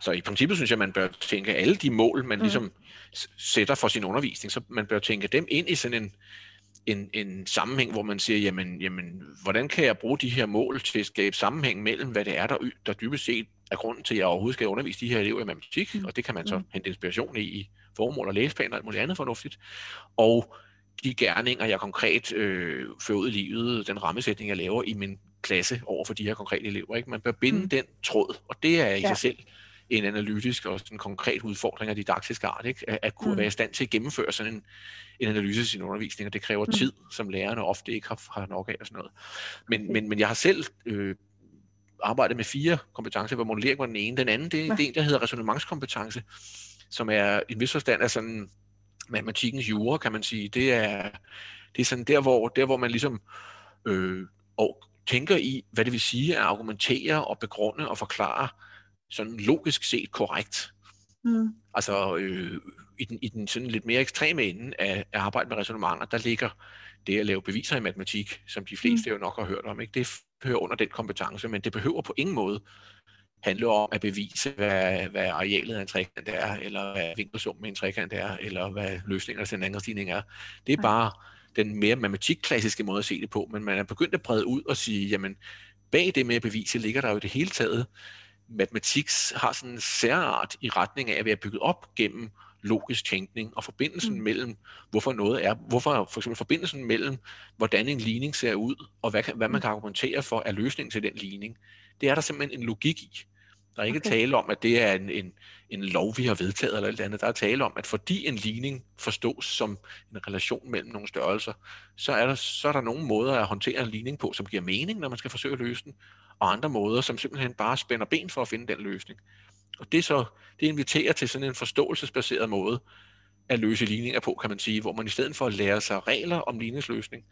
så i princippet synes jeg, man bør tænke alle de mål, man mm. ligesom sætter for sin undervisning, så man bør tænke dem ind i sådan en, en, en sammenhæng, hvor man siger, jamen, jamen, hvordan kan jeg bruge de her mål til at skabe sammenhæng mellem, hvad det er, der, der dybest set er grunden til, at jeg overhovedet skal undervise de her elever i matematik, mm. og det kan man så mm. hente inspiration i, i formål og læseplaner og alt muligt andet fornuftigt, og de gerninger, jeg konkret øh, fører ud i livet, den rammesætning, jeg laver i min klasse over for de her konkrete elever. Ikke? Man bør binde mm. den tråd, og det er i ja. sig selv en analytisk og en konkret udfordring af didaktisk art, ikke? At, kunne mm. være i stand til at gennemføre sådan en, en analyse i sin undervisning, og det kræver mm. tid, som lærerne ofte ikke har, har nok af og sådan noget. Men, men, men jeg har selv øh, arbejdet med fire kompetencer, hvor modellering var den ene. Den anden, det, ja. det er en, der hedder resonemancskompetence, som er i en vis forstand af sådan matematikkens jure, kan man sige. Det er, det er sådan der, hvor, der, hvor man ligesom øh, og tænker i, hvad det vil sige at argumentere og begrunde og forklare sådan logisk set korrekt. Mm. Altså øh, i, den, i den sådan lidt mere ekstreme ende af, af arbejde med resonemanger, der ligger det at lave beviser i matematik, som de fleste mm. jo nok har hørt om. Ikke? Det hører under den kompetence, men det behøver på ingen måde handle om at bevise, hvad, hvad arealet af en trekant er, eller hvad vinkelsummen med en trekant er, eller hvad løsningen af den anden stigning er. Det er bare den mere matematikklassiske måde at se det på, men man er begyndt at brede ud og sige, jamen bag det med at bevise ligger der jo det hele taget matematik har sådan en særart i retning af at være bygget op gennem logisk tænkning og forbindelsen mm. mellem, hvorfor noget er, hvorfor for eksempel forbindelsen mellem, hvordan en ligning ser ud, og hvad, hvad man mm. kan argumentere for er løsningen til den ligning. Det er der simpelthen en logik i. Der er ikke okay. tale om, at det er en, en, en lov, vi har vedtaget eller alt andet. Der er tale om, at fordi en ligning forstås som en relation mellem nogle størrelser, så er der, så er der nogle måder at håndtere en ligning på, som giver mening, når man skal forsøge at løse den og andre måder, som simpelthen bare spænder ben for at finde den løsning. Og det så, det inviterer til sådan en forståelsesbaseret måde at løse ligninger på, kan man sige, hvor man i stedet for at lære sig regler om ligningsløsning,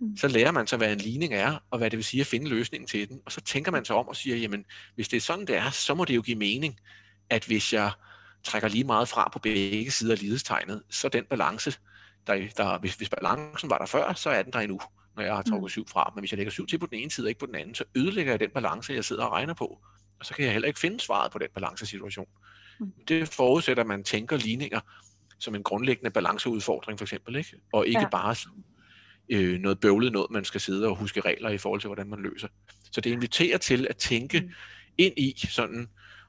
mm. så lærer man sig, hvad en ligning er, og hvad det vil sige at finde løsningen til den. Og så tænker man sig om og siger, jamen, hvis det er sådan, det er, så må det jo give mening, at hvis jeg trækker lige meget fra på begge sider af lidestegnet, så den balance, der, der hvis, hvis balancen var der før, så er den der endnu når jeg har trukket mm. syv fra. Men hvis jeg lægger syv til på den ene side og ikke på den anden, så ødelægger jeg den balance, jeg sidder og regner på. Og så kan jeg heller ikke finde svaret på den balancesituation. Mm. Det forudsætter, at man tænker ligninger som en grundlæggende balanceudfordring for eksempel, ikke? og ikke ja. bare øh, noget bøvlet noget, man skal sidde og huske regler i forhold til, hvordan man løser. Så det inviterer til at tænke mm. ind i sådan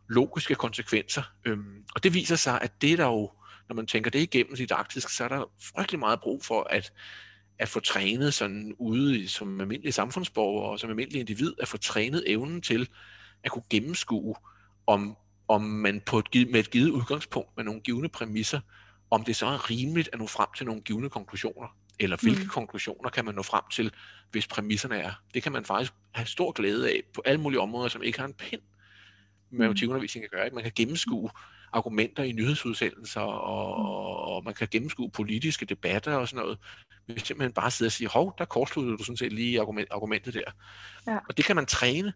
logiske konsekvenser. Øhm, og det viser sig, at det der jo, når man tænker det igennem didaktisk, så er der frygtelig meget brug for, at at få trænet sådan ude som almindelige samfundsborgere og som almindelige individ, at få trænet evnen til at kunne gennemskue, om, om man på et, med et givet udgangspunkt, med nogle givende præmisser, om det så er rimeligt at nå frem til nogle givende konklusioner, eller hvilke mm. konklusioner kan man nå frem til, hvis præmisserne er. Det kan man faktisk have stor glæde af på alle mulige områder, som ikke har en pind med matematikundervisning at gøre. Ikke? Man kan gennemskue argumenter i nyhedsudsendelser, og, mm. og man kan gennemskue politiske debatter og sådan noget, vi simpelthen bare sidder og siger, hov, der kortsluttede du sådan set lige argument, argumentet der. Ja. Og det kan man træne,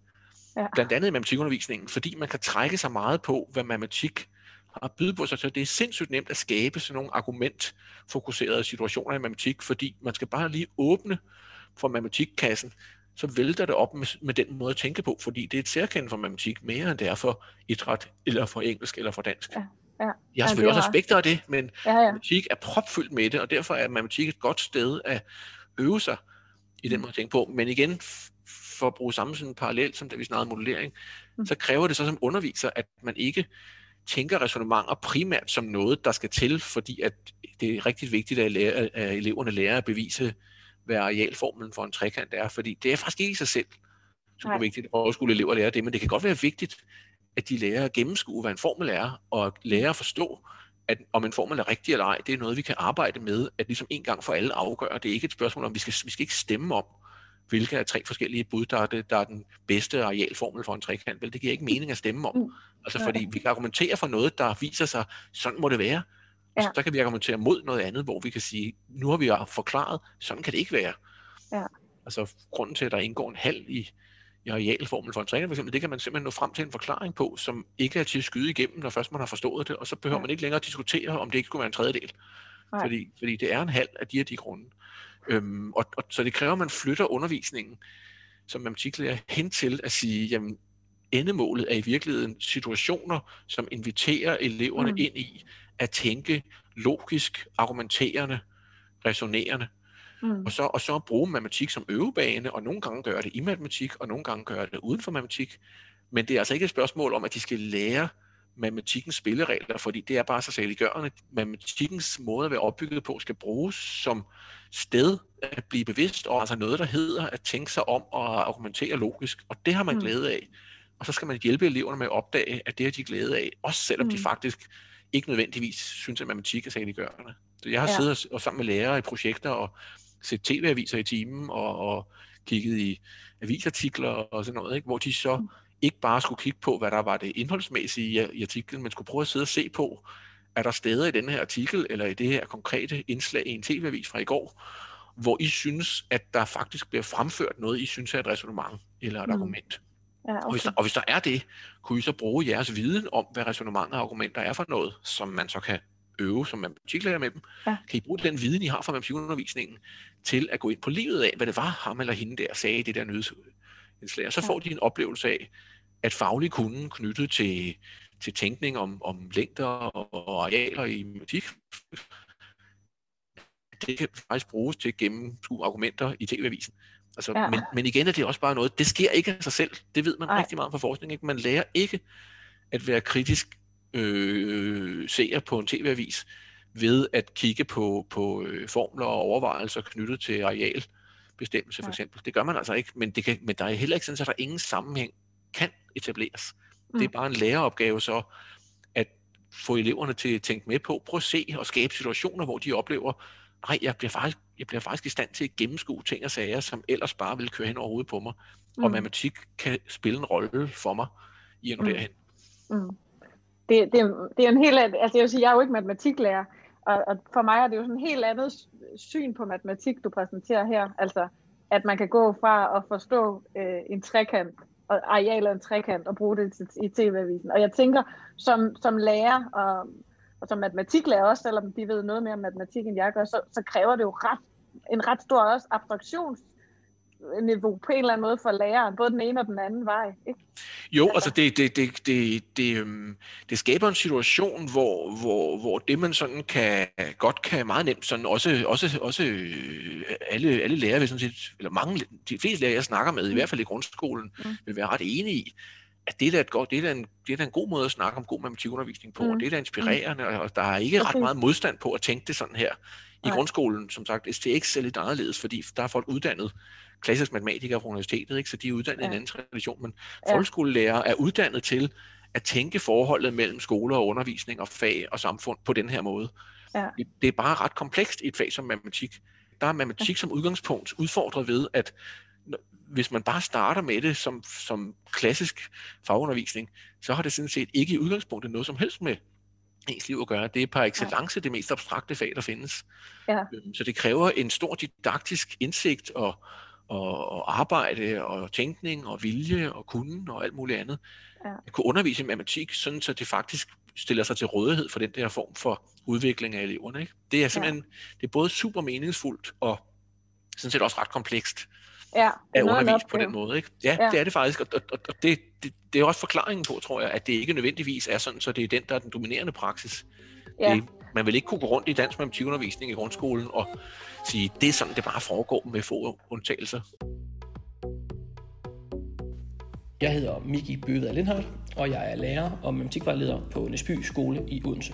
ja. blandt andet i matematikundervisningen, fordi man kan trække sig meget på, hvad matematik har at byde på sig. Så det er sindssygt nemt at skabe sådan nogle argumentfokuserede situationer i matematik, fordi man skal bare lige åbne for matematikkassen, så vælter det op med, med den måde at tænke på, fordi det er et særkende for matematik, mere end det er for idræt, eller for engelsk, eller for dansk. Ja. Ja. Jeg har selvfølgelig ja, også aspekter af det, men ja, ja. matematik er propfyldt med det, og derfor er matematik et godt sted at øve sig i den mm. måde at tænke på. Men igen, for at bruge samme sådan parallel, som da vi snakkede modellering, mm. så kræver det så som underviser, at man ikke tænker resonemanger primært som noget, der skal til, fordi at det er rigtig vigtigt, at, lære, at eleverne lærer at bevise, hvad arealformlen for en trekant er, fordi det er faktisk ikke i sig selv super Nej. vigtigt, at skulle elever lære det, men det kan godt være vigtigt, at de lærer at gennemskue, hvad en formel er, og lærer at forstå, at om en formel er rigtig eller ej, det er noget, vi kan arbejde med, at ligesom en gang for alle afgøre. Det er ikke et spørgsmål om, vi skal, vi skal ikke stemme om, hvilke af tre forskellige bud, der er, det, der er den bedste arealformel for en trekant. Vel, det giver ikke mening at stemme om. Mm. Altså fordi vi kan argumentere for noget, der viser sig, sådan må det være. Ja. Så, kan vi argumentere mod noget andet, hvor vi kan sige, nu har vi forklaret, sådan kan det ikke være. Ja. Altså grunden til, at der indgår en halv i, i arealformel for en træner, for eksempel, det kan man simpelthen nå frem til en forklaring på, som ikke er til at skyde igennem, når først man har forstået det, og så behøver ja. man ikke længere diskutere, om det ikke skulle være en tredjedel. Fordi, fordi det er en halv af de her de grunde. Øhm, og, og, så det kræver, at man flytter undervisningen som matematiklærer hen til at sige, jamen endemålet er i virkeligheden situationer, som inviterer eleverne mm. ind i at tænke logisk, argumenterende, resonerende. Mm. Og, så, og så bruge matematik som øvebane, og nogle gange gøre det i matematik, og nogle gange gøre det uden for matematik. Men det er altså ikke et spørgsmål om, at de skal lære matematikkens spilleregler, fordi det er bare så saliggørende. Matematikkens måde at være opbygget på skal bruges som sted at blive bevidst over, altså noget, der hedder at tænke sig om og argumentere logisk, og det har man mm. glæde af. Og så skal man hjælpe eleverne med at opdage, at det har de glæde af, også selvom mm. de faktisk ikke nødvendigvis synes, at matematik er saliggørende. Så jeg har ja. siddet og, og sammen med lærere i projekter og set tv-aviser i timen og, og kigget i avisartikler og sådan noget, ikke? hvor de så mm. ikke bare skulle kigge på, hvad der var det indholdsmæssige i, artiklen, men skulle prøve at sidde og se på, er der steder i denne her artikel, eller i det her konkrete indslag i en tv-avis fra i går, hvor I synes, at der faktisk bliver fremført noget, I synes er et resonemang eller et mm. argument. Ja, okay. og, hvis der, og hvis der er det, kunne I så bruge jeres viden om, hvad resonementer og argumenter er for noget, som man så kan øve som matematiklærer med dem. Ja. Kan I bruge den viden, I har fra matematikundervisningen, til at gå ind på livet af, hvad det var, ham eller hende der sagde i det der nyhedsindslag. Og så ja. får de en oplevelse af, at faglig kunden knyttet til, til tænkning om, om længder og arealer i matematik, det kan faktisk bruges til at gennemskue argumenter i tv-avisen. Altså, ja. men, men igen er det også bare noget, det sker ikke af sig selv. Det ved man Ej. rigtig meget fra forskning. Ikke? Man lærer ikke at være kritisk øh, seer på en tv-avis ved at kigge på, på øh, formler og overvejelser knyttet til arealbestemmelse for eksempel. Det gør man altså ikke, men, det kan, men der er heller ikke sådan, at der ingen sammenhæng kan etableres. Mm. Det er bare en læreopgave så, at få eleverne til at tænke med på, prøv at se og skabe situationer, hvor de oplever, nej, jeg bliver faktisk, jeg bliver faktisk i stand til at gennemskue ting og sager, som ellers bare vil køre hen over hovedet på mig. Mm. Og matematik kan spille en rolle for mig i at nå mm. derhen. Mm. Det, det, det er en helt altså jeg vil sige, jeg er jo ikke matematiklærer, og, og for mig er det jo sådan en helt andet syn på matematik, du præsenterer her. Altså, at man kan gå fra at forstå øh, en trekant, og arealet en trekant, og bruge det til, i tv-avisen. Og jeg tænker, som, som lærer, og, og som matematiklærer også, selvom de ved noget mere om matematik, end jeg gør, så, så kræver det jo ret, en ret stor også abstraktions niveau på en eller anden måde for læreren, både den ene og den anden vej. Ikke? Jo, altså, altså det, det, det, det, det, øhm, det skaber en situation, hvor, hvor, hvor det man sådan kan, godt kan meget nemt, sådan også, også, også øh, alle, alle lærere, sådan set, eller mange, de fleste lærere, jeg snakker med, mm. i hvert fald i grundskolen, mm. vil være ret enige i, at det er, et godt, det, er da en, det er da en god måde at snakke om god matematikundervisning på, mm. og det er da inspirerende, mm. og der er ikke ret meget modstand på at tænke det sådan her. I Nej. grundskolen, som sagt, STX er lidt anderledes, fordi der er folk uddannet klassisk matematikere fra universitetet, ikke? så de er uddannet ja. i en anden tradition, men ja. folkeskolelærer er uddannet til at tænke forholdet mellem skole og undervisning og fag og samfund på den her måde. Ja. Det, det er bare ret komplekst i et fag som matematik. Der er matematik ja. som udgangspunkt udfordret ved, at hvis man bare starter med det som, som klassisk fagundervisning, så har det sådan set ikke i udgangspunktet noget som helst med ens liv at gøre. Det er par excellence ja. det mest abstrakte fag, der findes. Ja. Øhm, så det kræver en stor didaktisk indsigt og, og, og arbejde og tænkning og vilje og kunden og alt muligt andet. Ja. At kunne undervise i matematik, sådan så det faktisk stiller sig til rådighed for den der form for udvikling af eleverne. Ikke? Det er simpelthen ja. det er både super meningsfuldt og sådan set også ret komplekst ja, at undervise på den måde. Ikke? Ja, ja, det er det faktisk, og, og, og det, det, det er også forklaringen på, tror jeg, at det ikke nødvendigvis er sådan, så det er den, der er den dominerende praksis. Ja. Det, man vil ikke kunne gå rundt i dansk matematikundervisning i grundskolen og sige, det er sådan, det bare foregår med få undtagelser. Jeg hedder Miki Bøved Lindhardt, og jeg er lærer og matematikvejleder på Næsby Skole i Odense.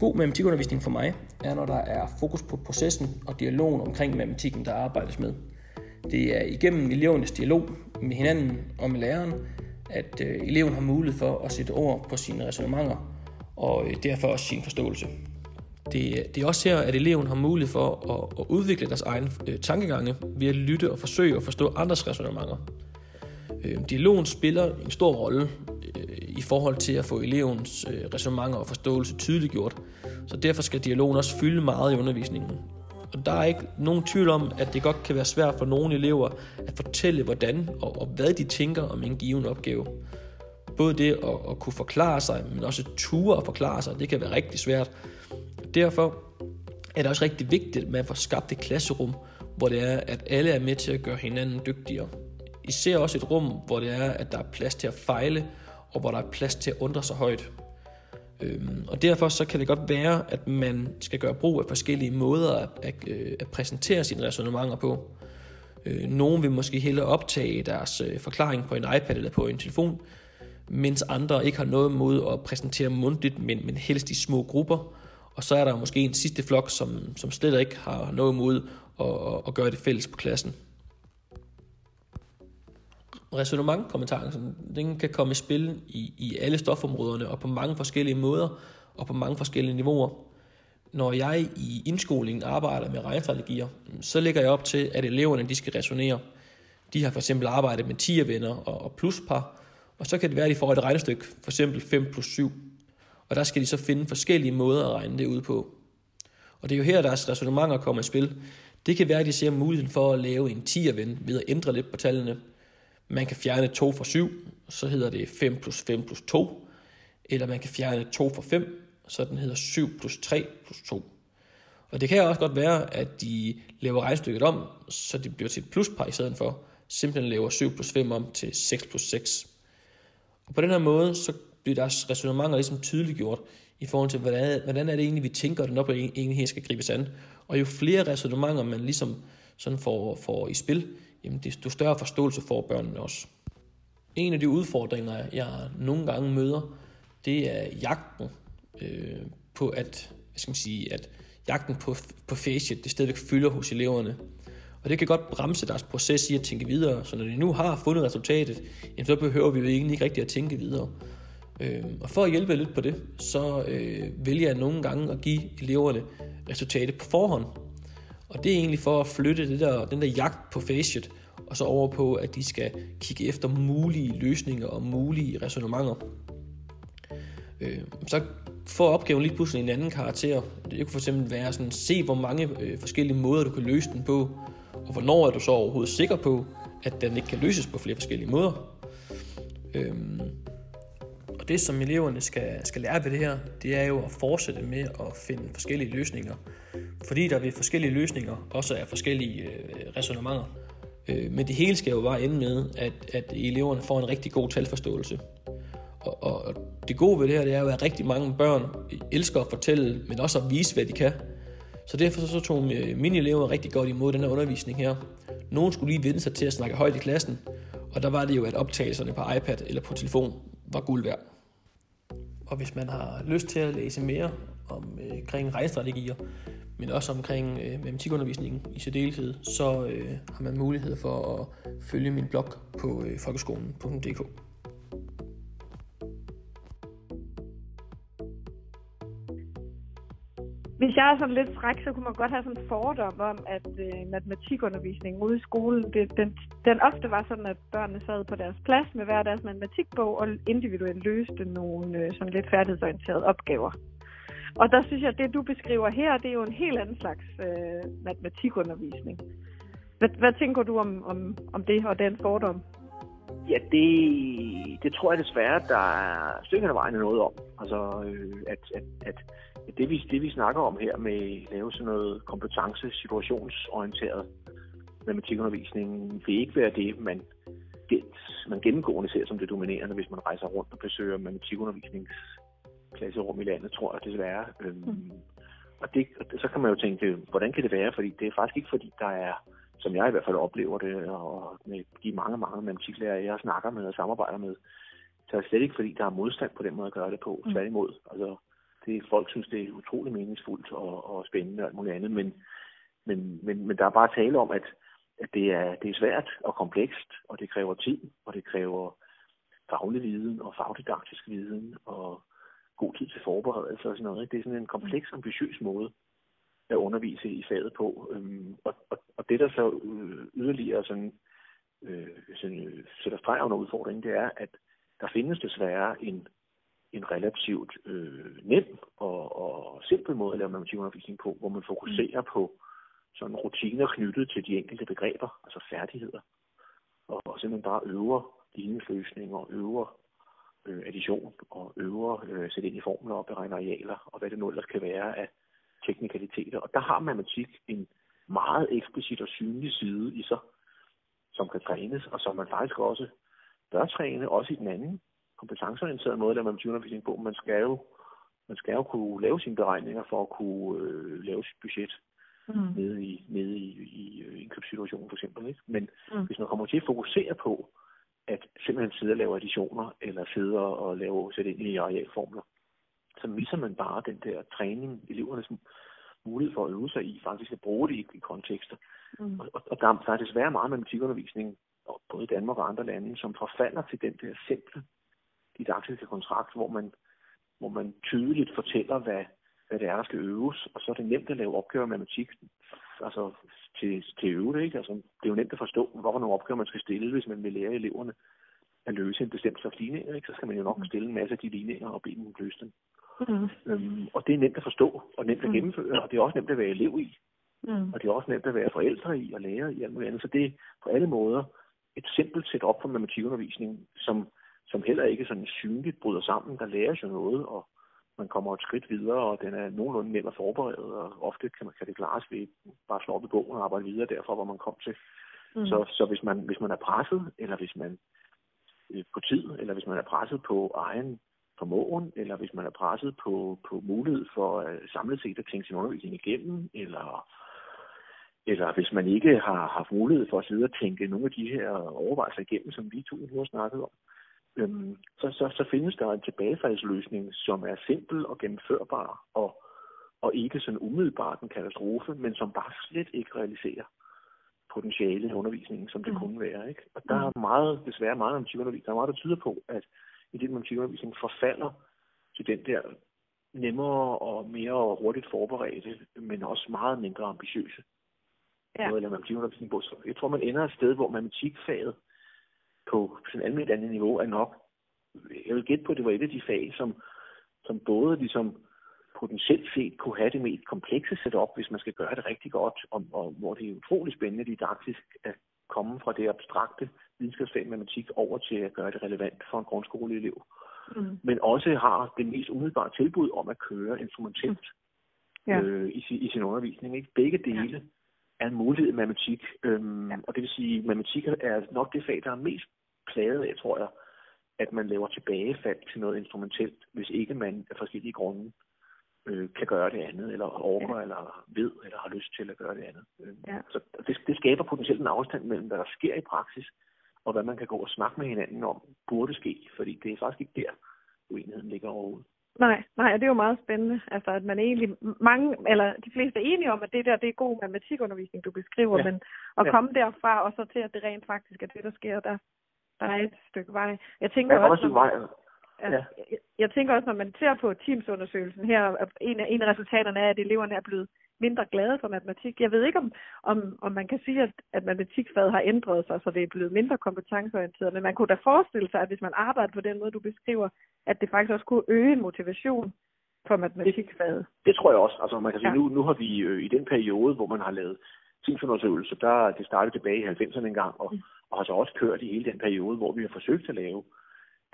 God matematikundervisning for mig er, når der er fokus på processen og dialogen omkring matematikken, der arbejdes med. Det er igennem elevernes dialog med hinanden og med læreren, at øh, eleven har mulighed for at sætte ord på sine resonemanger og øh, derfor også sin forståelse. Det, det er også her, at eleven har mulighed for at, at udvikle deres egen øh, tankegange ved at lytte og forsøge at forstå andres resonemanger. Øh, dialogen spiller en stor rolle øh, i forhold til at få elevens øh, resonemanger og forståelse tydeliggjort, så derfor skal dialogen også fylde meget i undervisningen. Og der er ikke nogen tvivl om, at det godt kan være svært for nogle elever at fortælle, hvordan og, og hvad de tænker om en given opgave. Både det at, at kunne forklare sig, men også ture at forklare sig, det kan være rigtig svært. Derfor er det også rigtig vigtigt, at man får skabt et klasserum, hvor det er, at alle er med til at gøre hinanden dygtigere. Især også et rum, hvor det er, at der er plads til at fejle, og hvor der er plads til at undre sig højt. Øhm, og derfor så kan det godt være, at man skal gøre brug af forskellige måder at, at, øh, at præsentere sine resonemanger på. Øh, nogle vil måske hellere optage deres øh, forklaring på en iPad eller på en telefon, mens andre ikke har noget mod at præsentere mundtligt, men, men helst i små grupper. Og så er der måske en sidste flok, som, som slet ikke har noget mod at, at gøre det fælles på klassen. Resonementkompetencen, den kan komme i spil i, i alle stofområderne og på mange forskellige måder og på mange forskellige niveauer. Når jeg i indskolingen arbejder med regnstrategier, så lægger jeg op til, at eleverne de skal resonere. De har for eksempel arbejdet med 10 venner og pluspar, og så kan det være, at de får et regnestykke, for eksempel 5 plus 7. Og der skal de så finde forskellige måder at regne det ud på. Og det er jo her, deres resonemanger kommer i spil. Det kan være, at de ser muligheden for at lave en 10'er-ven ved at ændre lidt på tallene. Man kan fjerne 2 fra 7, så hedder det 5 plus 5 plus 2. Eller man kan fjerne 2 fra 5, så den hedder 7 plus 3 plus 2. Og det kan også godt være, at de laver regnstykket om, så det bliver til et pluspar i stedet for. Simpelthen laver 7 plus 5 om til 6 plus 6. Og på den her måde, så bliver deres resonemanger ligesom tydeliggjort i forhold til, hvordan, hvordan er det egentlig, vi tænker, at den op egentlig her skal gribes an. Og jo flere resonemanger man ligesom sådan får, får i spil, jamen desto større forståelse får børnene også. En af de udfordringer, jeg nogle gange møder, det er jagten øh, på at, hvad skal man sige, at jagten på, på facet, det stadigvæk fylder hos eleverne. Og det kan godt bremse deres proces i at tænke videre. Så når de nu har fundet resultatet, jamen, så behøver vi jo egentlig ikke rigtig at tænke videre. Øh, og for at hjælpe lidt på det, så øh, vælger jeg nogle gange at give eleverne resultatet på forhånd. Og det er egentlig for at flytte det der, den der jagt på facet, og så over på, at de skal kigge efter mulige løsninger og mulige resonemanger. Øh, så får opgaven lige pludselig en anden karakter. Det kunne fx være sådan, se hvor mange øh, forskellige måder du kan løse den på, og hvornår er du så overhovedet sikker på, at den ikke kan løses på flere forskellige måder. Øh, og det, som eleverne skal, skal lære ved det her, det er jo at fortsætte med at finde forskellige løsninger. Fordi der ved forskellige løsninger også er forskellige øh, resonemanger. Øh, men det hele skal jo bare ende med, at, at eleverne får en rigtig god talforståelse. Og, og det gode ved det her, det er jo, at rigtig mange børn elsker at fortælle, men også at vise, hvad de kan. Så derfor så tog øh, mine elever rigtig godt imod den her undervisning her. Nogen skulle lige vende sig til at snakke højt i klassen, og der var det jo, at optagelserne på iPad eller på telefon var guld værd. Og hvis man har lyst til at læse mere om, øh, omkring regnstrategier, men også omkring øh, matematikundervisningen i særdeleshed, så øh, har man mulighed for at følge min blog på øh, folkeskolen.dk. Hvis jeg er sådan lidt fræk, så kunne man godt have sådan en fordom om, at øh, matematikundervisningen ude i skolen, det, den, den ofte var sådan, at børnene sad på deres plads med hver deres matematikbog og individuelt løste nogle øh, sådan lidt færdighedsorienterede opgaver. Og der synes jeg, at det du beskriver her, det er jo en helt anden slags øh, matematikundervisning. Hvad, hvad tænker du om, om, om det og den fordom? Ja, det, det tror jeg desværre, der er stykker af vejen noget om. Altså, øh, at, at, at det vi, det vi snakker om her med at lave sådan noget kompetence, situationsorienteret matematikundervisning, vil ikke være det, man, det, man gennemgående ser som det dominerende, hvis man rejser rundt og besøger matematikundervisnings matematikundervisningsklasserum i landet, tror jeg desværre. Øhm, mm. Og, det, så kan man jo tænke, hvordan kan det være? Fordi det er faktisk ikke, fordi der er, som jeg i hvert fald oplever det, og med de mange, mange matematiklærer, jeg snakker med og samarbejder med, så er det slet ikke, fordi der er modstand på den måde at gøre det på. Mm. Tværtimod. Altså, det, folk synes, det er utrolig meningsfuldt og, og spændende og alt muligt andet, men, men, men, men der er bare tale om, at, at det, er, det er svært og komplekst, og det kræver tid, og det kræver faglig viden og fagdidaktisk viden og god tid til forberedelse og sådan noget. Det er sådan en kompleks, ambitiøs måde at undervise i faget på. Øhm, og, og, og det, der så øh, yderligere sådan, øh, sådan, øh, sætter streg under udfordringen, det er, at der findes desværre en en relativt øh, nem og, og simpel måde at lave matematikundervisning på, hvor man fokuserer mm. på sådan rutiner knyttet til de enkelte begreber, altså færdigheder, og, og simpelthen bare øver ligningsløsninger øver øh, addition og øver øh, sætte ind i formler og beregne arealer og hvad det nu ellers kan være af teknikaliteter. Og der har matematik en meget eksplicit og synlig side i sig, som kan trænes, og som man faktisk også bør træne, også i den anden kompetenceorienterede måde, der man undervisning på. Man skal jo man skal jo kunne lave sine beregninger for at kunne øh, lave sit budget mm. nede i, nede i, i øh, indkøbssituationen for eksempel. Ikke? Men mm. hvis man kommer til at fokusere på, at simpelthen sidde og lave additioner, eller sidde og lave, sætte ind i arealformler, så misser man bare den der træning, elevernes mulighed for at øve sig i, faktisk at bruge det i, i kontekster. Mm. Og, og der, der er desværre meget matematikundervisning, både i Danmark og andre lande, som forfalder til den der simple didaktiske kontrakt, hvor man, hvor man tydeligt fortæller, hvad, hvad det er, der skal øves, og så er det nemt at lave opgaver med matematik altså, til, til at øve det. Ikke? Altså, det er jo nemt at forstå, hvorfor nogle opgaver man skal stille, hvis man vil lære eleverne at løse en bestemt slags ligninger. Ikke? Så skal man jo nok mm. stille en masse af de ligninger og bede dem løse dem. Mm. Øhm, og det er nemt at forstå, og nemt at mm. gennemføre, og det er også nemt at være elev i. Mm. Og det er også nemt at være forældre i og lære i alt muligt andet. Så det er på alle måder et simpelt setup for matematikundervisning, som, som heller ikke sådan synligt bryder sammen. Der læres jo noget, og man kommer et skridt videre, og den er nogenlunde nem at forberede, og ofte kan, man, kan det klares ved bare at slå op i bogen og arbejde videre derfra, hvor man kom til. Mm. Så, så hvis, man, hvis man er presset, eller hvis man øh, på tid, eller hvis man er presset på egen formåen, eller hvis man er presset på, på mulighed for uh, samlet set at tænke sin undervisning igennem, eller, eller hvis man ikke har haft mulighed for at sidde og tænke nogle af de her overvejelser igennem, som vi to nu har snakket om, øhm, så, så, så findes der en tilbagefaldsløsning, som er simpel og gennemførbar, og, og ikke sådan umiddelbart en katastrofe, men som bare slet ikke realiserer potentiale i undervisningen, som det mm. kunne være. Ikke? Og der er meget, desværre meget om psykoundervisning, der er meget, der tyder på, at i den matematikundervisning forfalder til den der nemmere og mere hurtigt forberedte, men også meget mindre ambitiøse ja. matematikundervisning på. Så jeg tror, man ender et sted, hvor matematikfaget på sådan almindeligt andet niveau er nok, jeg vil gætte på, at det var et af de fag, som, som både ligesom potentielt set kunne have det mest komplekse setup, hvis man skal gøre det rigtig godt, og, og hvor det er utrolig spændende didaktisk at komme fra det abstrakte videnskabsfag matematik over til at gøre det relevant for en grundskoleelev. Mm. Men også har det mest umiddelbare tilbud om at køre instrumentelt mm. ja. øh, i, i sin undervisning. Ikke? Begge dele ja. er en mulighed i matematik, øhm, ja. og det vil sige, at matematik er nok det fag, der er mest plaget af, tror jeg, at man laver tilbagefald til noget instrumentelt, hvis ikke man af forskellige grunde øh, kan gøre det andet, eller overgår, ja. eller ved, eller har lyst til at gøre det andet. Øh, ja. Så det, det skaber potentielt en afstand mellem, hvad der sker i praksis, og hvad man kan gå og snakke med hinanden om, burde ske, fordi det er faktisk ikke der, uenigheden ligger overhovedet. Nej, nej, og det er jo meget spændende, altså at man egentlig, mange, eller de fleste er enige om, at det der, det er god matematikundervisning, du beskriver, ja. men at ja. komme derfra, og så til, at det rent faktisk er det, der sker, der, der er et stykke vej. Jeg tænker ja, også, vej. Ja. Jeg, jeg tænker også, når man ser på Teams-undersøgelsen her, at en af, en af resultaterne er, at eleverne er blevet mindre glade for matematik. Jeg ved ikke, om, om, om man kan sige, at, at matematikfaget har ændret sig, så det er blevet mindre kompetenceorienteret, men man kunne da forestille sig, at hvis man arbejder på den måde, du beskriver, at det faktisk også kunne øge motivation for matematikfaget. Det, det tror jeg også. Altså, man kan sige, ja. nu, nu har vi øh, i den periode, hvor man har lavet teamsundersøgelser, der det startede tilbage i 90'erne engang, og, mm. og har så også kørt i hele den periode, hvor vi har forsøgt at lave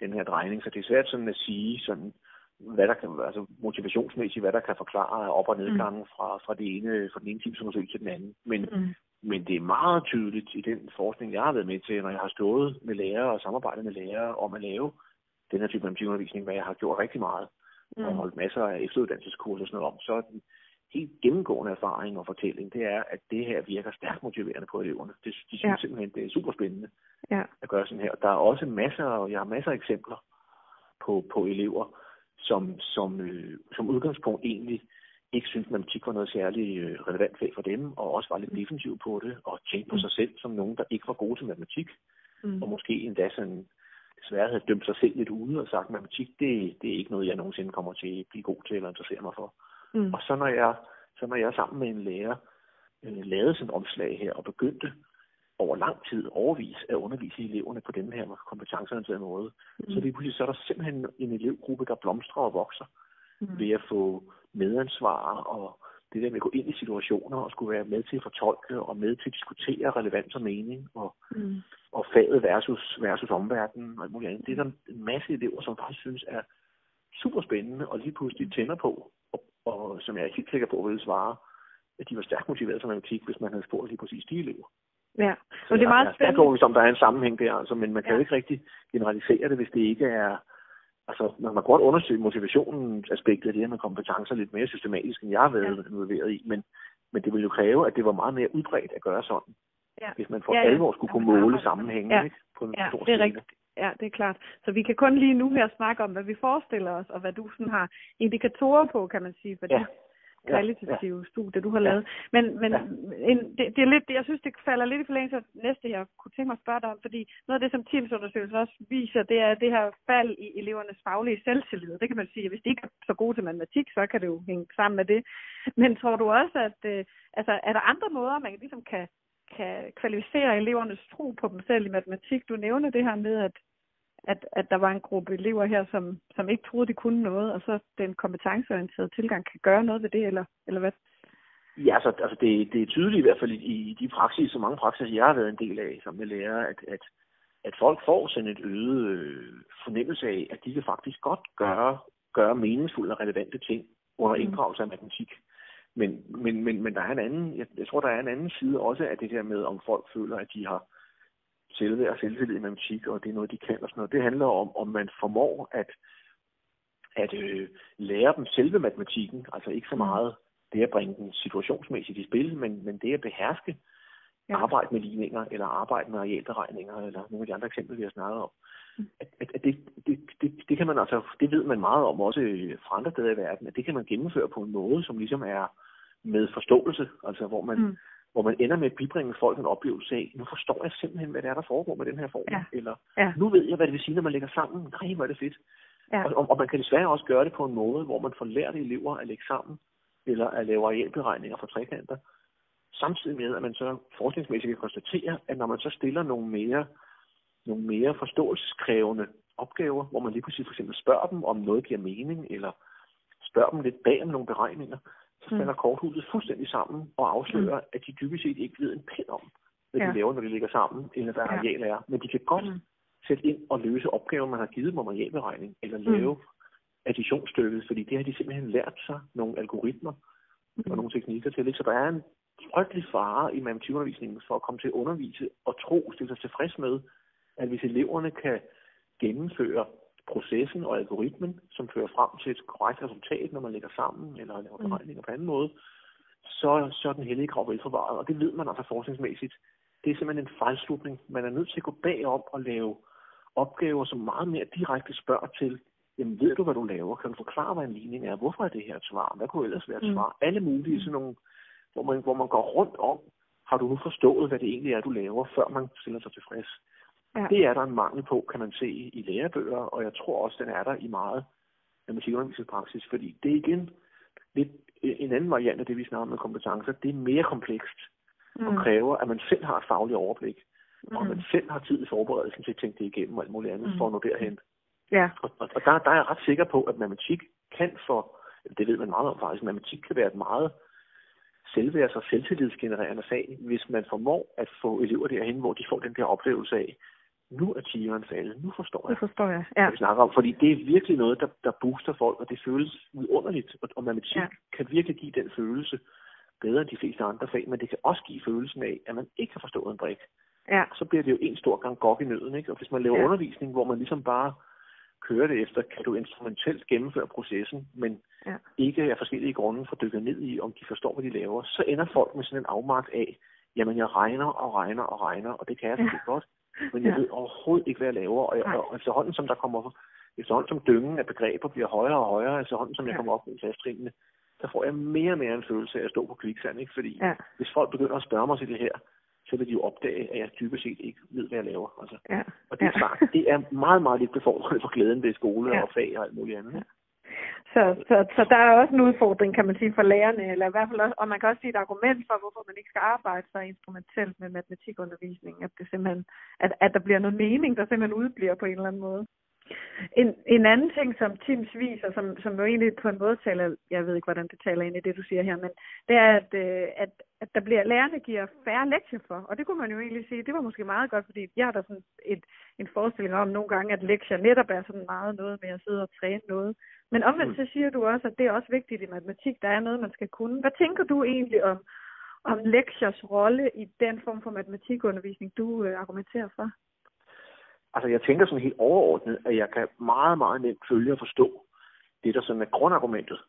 den her drejning. Så det er svært sådan at sige, sådan, hvad der kan, altså motivationsmæssigt, hvad der kan forklare op- og nedgangen mm. fra, fra, det ene, fra den ene teamsundersøgelse til den anden. Men, mm. men det er meget tydeligt i den forskning, jeg har været med til, når jeg har stået med lærere og samarbejdet med lærere om at lave den her type undervisning, hvad jeg har gjort rigtig meget, mm. og holdt masser af efteruddannelseskurser og sådan noget om, så er den helt gennemgående erfaring og fortælling, det er, at det her virker stærkt motiverende på eleverne. Det, de synes ja. simpelthen, det er super spændende ja. at gøre sådan her. Der er også masser, og jeg har masser af eksempler på, på elever, som, som, øh, som udgangspunkt egentlig ikke synes, at matematik var noget særligt øh, relevant fag for dem, og også var lidt mm. defensiv på det, og tænkte på mm. sig selv som nogen, der ikke var gode til matematik, mm. og måske endda sådan desværre havde dømt sig selv lidt ude og sagt, at matematik, det, det er ikke noget, jeg nogensinde kommer til at blive god til eller interessere mig for. Mm. Og så når jeg, så når jeg sammen med en lærer øh, lavede sådan omslag her og begyndte over lang tid overvis at undervise eleverne på den her kompetenceorienterede måde, mm. så lige pludselig så er der simpelthen en elevgruppe, der blomstrer og vokser mm. ved at få medansvar og det der med at gå ind i situationer og skulle være med til at fortolke og med til at diskutere relevans og mening og, mm. og faget versus, versus omverdenen og alt muligt andet. Det er der en masse elever, som faktisk synes er super spændende og lige pludselig tænder på og som jeg er helt sikker på ville svare, at de var stærkt motiveret for matematik, hvis man havde spurgt lige præcis de elever. Ja, Så og det er meget spændende. Jeg er der er en sammenhæng der, altså, men man kan Ja. jo ikke rigtig generalisere det, hvis det ikke er... Altså, man kan godt undersøge motivationen aspektet af det her med kompetencer lidt mere systematisk, end jeg har været ja. involveret i, men, men det ville jo kræve, at det var meget mere udbredt at gøre sådan, Ja. hvis man for Ja, ja. alvor skulle kunne måle sammenhængen Ja. ikke? på en Ja, stor det er skala. rigtigt. Ja, det er klart. Så vi kan kun lige nu her snakke om, hvad vi forestiller os, og hvad du sådan har indikatorer på, kan man sige, for Ja. det kvalitative studie, du har lavet. Men, men Ja. en, det, det, er lidt, jeg synes, det falder lidt i forlængelse af næste, jeg kunne tænke mig at spørge dig om, fordi noget af det, som Teams-undersøgelsen også viser, det er det her fald i elevernes faglige selvtillid. Det kan man sige, at hvis de ikke er så gode til matematik, så kan det jo hænge sammen med det. Men tror du også, at øh, altså, er der andre måder, man ligesom kan, kan kvalificere elevernes tro på dem selv i matematik? Du nævner det her med, at at, at der var en gruppe elever her, som, som ikke troede, de kunne noget, og så den kompetenceorienterede tilgang kan gøre noget ved det, eller, eller hvad? Ja, altså, altså det, det er tydeligt i hvert fald i, i de praksis, så mange praksiser, jeg har været en del af som lærer, at, at, at folk får sådan et øget øh, fornemmelse af, at de kan faktisk godt gøre, gøre meningsfulde og relevante ting under Mm. inddragelse af matematik. Men, men, men, men der er en anden, jeg, jeg tror, der er en anden side også af det her med, om folk føler, at de har selvværd og selvtillid i matematik, og det er noget, de kan og sådan noget. Det handler om, om man formår at, at øh, lære dem selve matematikken, altså ikke så Mm. meget det at bringe den situationsmæssigt i spil, men, men det at beherske Ja. arbejde med ligninger, eller arbejde med arealberegninger, eller nogle af de andre eksempler, vi har snakket om. Mm. At, at, at det, det, det, det, kan man altså, det ved man meget om også fra andre steder i verden, at det kan man gennemføre på en måde, som ligesom er med forståelse, altså hvor man, Mm. Hvor man ender med at bibringe folk en oplevelse af, nu forstår jeg simpelthen, hvad det er, der foregår med den her form, Ja. eller Ja. nu ved jeg, hvad det vil sige, når man lægger sammen. Nej, hvor er det fedt. Ja. Og, og, man kan desværre også gøre det på en måde, hvor man får lært elever at lægge sammen, eller at lave arealberegninger for trekanter, samtidig med, at man så forskningsmæssigt kan konstatere, at når man så stiller nogle mere, nogle mere forståelseskrævende opgaver, hvor man lige pludselig for eksempel spørger dem, om noget giver mening, eller spørger dem lidt bag om nogle beregninger, Mm. falder korthuset fuldstændig sammen og afslører, at de dybest set ikke ved en pind om, hvad Ja. de laver, når de ligger sammen, eller hvad Ja. areal er. Men de kan godt Mm. sætte ind og løse opgaver, man har givet dem om arealberegning, eller lave mm. additionsstykket, fordi det har de simpelthen lært sig nogle algoritmer Mm. og nogle teknikker til. Så der er en frygtelig fare i matematikundervisningen for at komme til at undervise og tro, stille sig tilfreds med, at hvis eleverne kan gennemføre processen og algoritmen, som fører frem til et korrekt resultat, når man lægger sammen eller laver Mm. beregninger på anden måde, så, så er den hellige grav velforvaret. Og det ved man altså forskningsmæssigt. Det er simpelthen en fejlslutning. Man er nødt til at gå bagom og lave opgaver, som meget mere direkte spørger til, jamen ved du, hvad du laver? Kan du forklare, hvad en ligning er? Hvorfor er det her et svar? Hvad kunne ellers være et Mm. svar? Alle mulige sådan nogle, hvor man, hvor man går rundt om, har du nu forstået, hvad det egentlig er, du laver, før man stiller sig tilfreds? Ja. Det er der en mangel på, kan man se i lærebøger, og jeg tror også, den er der i meget matematikundervisningspraksis, fordi det er igen lidt en anden variant af det, vi snakker om med kompetencer. Det er mere komplekst og Mm. kræver, at man selv har et fagligt overblik, og at Mm. man selv har tid i forberedelsen til at tænke det igennem og alt muligt andet, Mm. for at nå derhen. Ja. Og, og, og der, der er jeg ret sikker på, at matematik kan for, det ved man meget om faktisk, matematik kan være et meget selvværds- og selvtillidsgenererende fag, hvis man formår at få elever derhen, hvor de får den der oplevelse af, nu er tigeren faldet, nu forstår jeg, Det forstår jeg. Ja. vi snakker om. Fordi det er virkelig noget, der, der booster folk, og det føles vidunderligt. Og, og matematik Ja. kan virkelig give den følelse bedre end de fleste andre fag, men det kan også give følelsen af, at man ikke har forstået en brik. Ja. Så bliver det jo en stor gang gok i nøden. Ikke? Og hvis man laver Ja. undervisning, hvor man ligesom bare kører det efter, kan du instrumentelt gennemføre processen, men Ja. ikke af forskellige grunde får dykket ned i, om de forstår, hvad de laver, så ender folk med sådan en afmagt af, jamen jeg regner og regner og regner, og det kan jeg Ja. godt, men jeg Ja. ved overhovedet ikke, hvad jeg laver, og, jeg, og efterhånden som der kommer, efterhånden som dyngen af begreber bliver højere og højere, efterhånden som jeg Ja. kommer op i klassetrinene, så får jeg mere og mere en følelse af at stå på kviksand, ikke? Fordi Ja. hvis folk begynder at spørge mig til det her, så vil de jo opdage, at jeg dybest set ikke ved, hvad jeg laver. Altså. Ja. Og det er Ja. klart, det er meget, meget lidt befordrende for glæden ved skole Ja. og fag og alt muligt andet. Ja. Så, så, så der er også en udfordring, kan man sige, for lærerne, eller i hvert fald også, og man kan også sige et argument for, hvorfor man ikke skal arbejde så instrumentelt med matematikundervisning, at det simpelthen, at, at der bliver noget mening, der simpelthen udbliver på en eller anden måde. En, en anden ting, som Teams viser, som, som jo egentlig på en måde taler, jeg ved ikke, hvordan det taler ind i det, du siger her, men det er, at, øh, at, at der bliver, lærerne giver færre lektier for, og det kunne man jo egentlig sige, det var måske meget godt, fordi jeg har da sådan et, en forestilling om nogle gange, at lektier netop er sådan meget noget med at sidde og træne noget, men omvendt så siger du også, at det er også vigtigt i matematik, der er noget, man skal kunne. Hvad tænker du egentlig om, om lektiers rolle i den form for matematikundervisning, du øh, argumenterer for? Altså jeg tænker sådan helt overordnet, at jeg kan meget, meget nemt følge og forstå det, der sådan er grundargumentet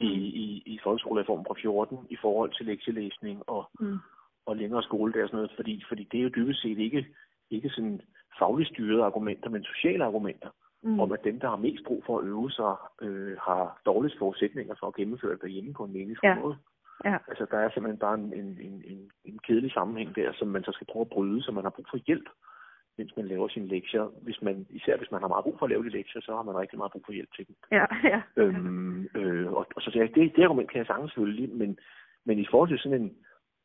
i, i, i folkeskolereformen fra 14 i forhold til lektielæsning og, mm. og længere skole der og sådan noget, fordi, fordi det er jo dybest set ikke, ikke sådan fagligt styrede argumenter, men sociale argumenter mm. om, at dem, der har mest brug for at øve sig, øh, har dårligst forudsætninger for at gennemføre det derhjemme på en meningsfuld ja. måde. Ja. Altså, der er simpelthen bare en, en, en, en kedelig sammenhæng der, som man så skal prøve at bryde, så man har brug for hjælp, mens man laver sine lektier. Hvis man, især hvis man har meget brug for at lave de lektier, så har man rigtig meget brug for hjælp til dem. Ja, ja. Øhm, øh, og, og så siger jeg, det, det argument kan jeg sagtens følge, men, men i forhold til sådan en,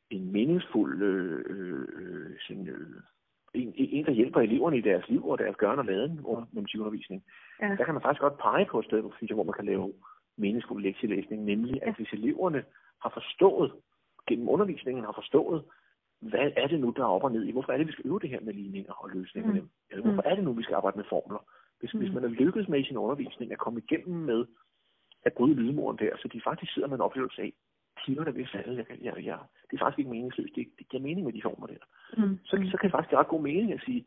en meningsfuld øh, øh, sådan, øh, en, en, der hjælper eleverne i deres liv og deres gørne og laden under musikundervisning, ja. der kan man faktisk godt pege på et sted, hvor man kan lave meningsfuld lektielæsning, nemlig at hvis eleverne har forstået, gennem undervisningen har forstået, hvad er det nu, der er op og ned i? Hvorfor er det, vi skal øve det her med ligninger og løsninger? Mm. Eller hvorfor mm. er det nu, vi skal arbejde med formler? Hvis, mm. hvis man er lykkedes med i sin undervisning at komme igennem med at bryde lydmuren der, så de faktisk sidder med en oplevelse af, timerne vil falde. Jeg, jeg, jeg, det er faktisk ikke meningsløst. Det, det giver mening med de former der. Mm. Så, så kan det faktisk ret god mening at sige,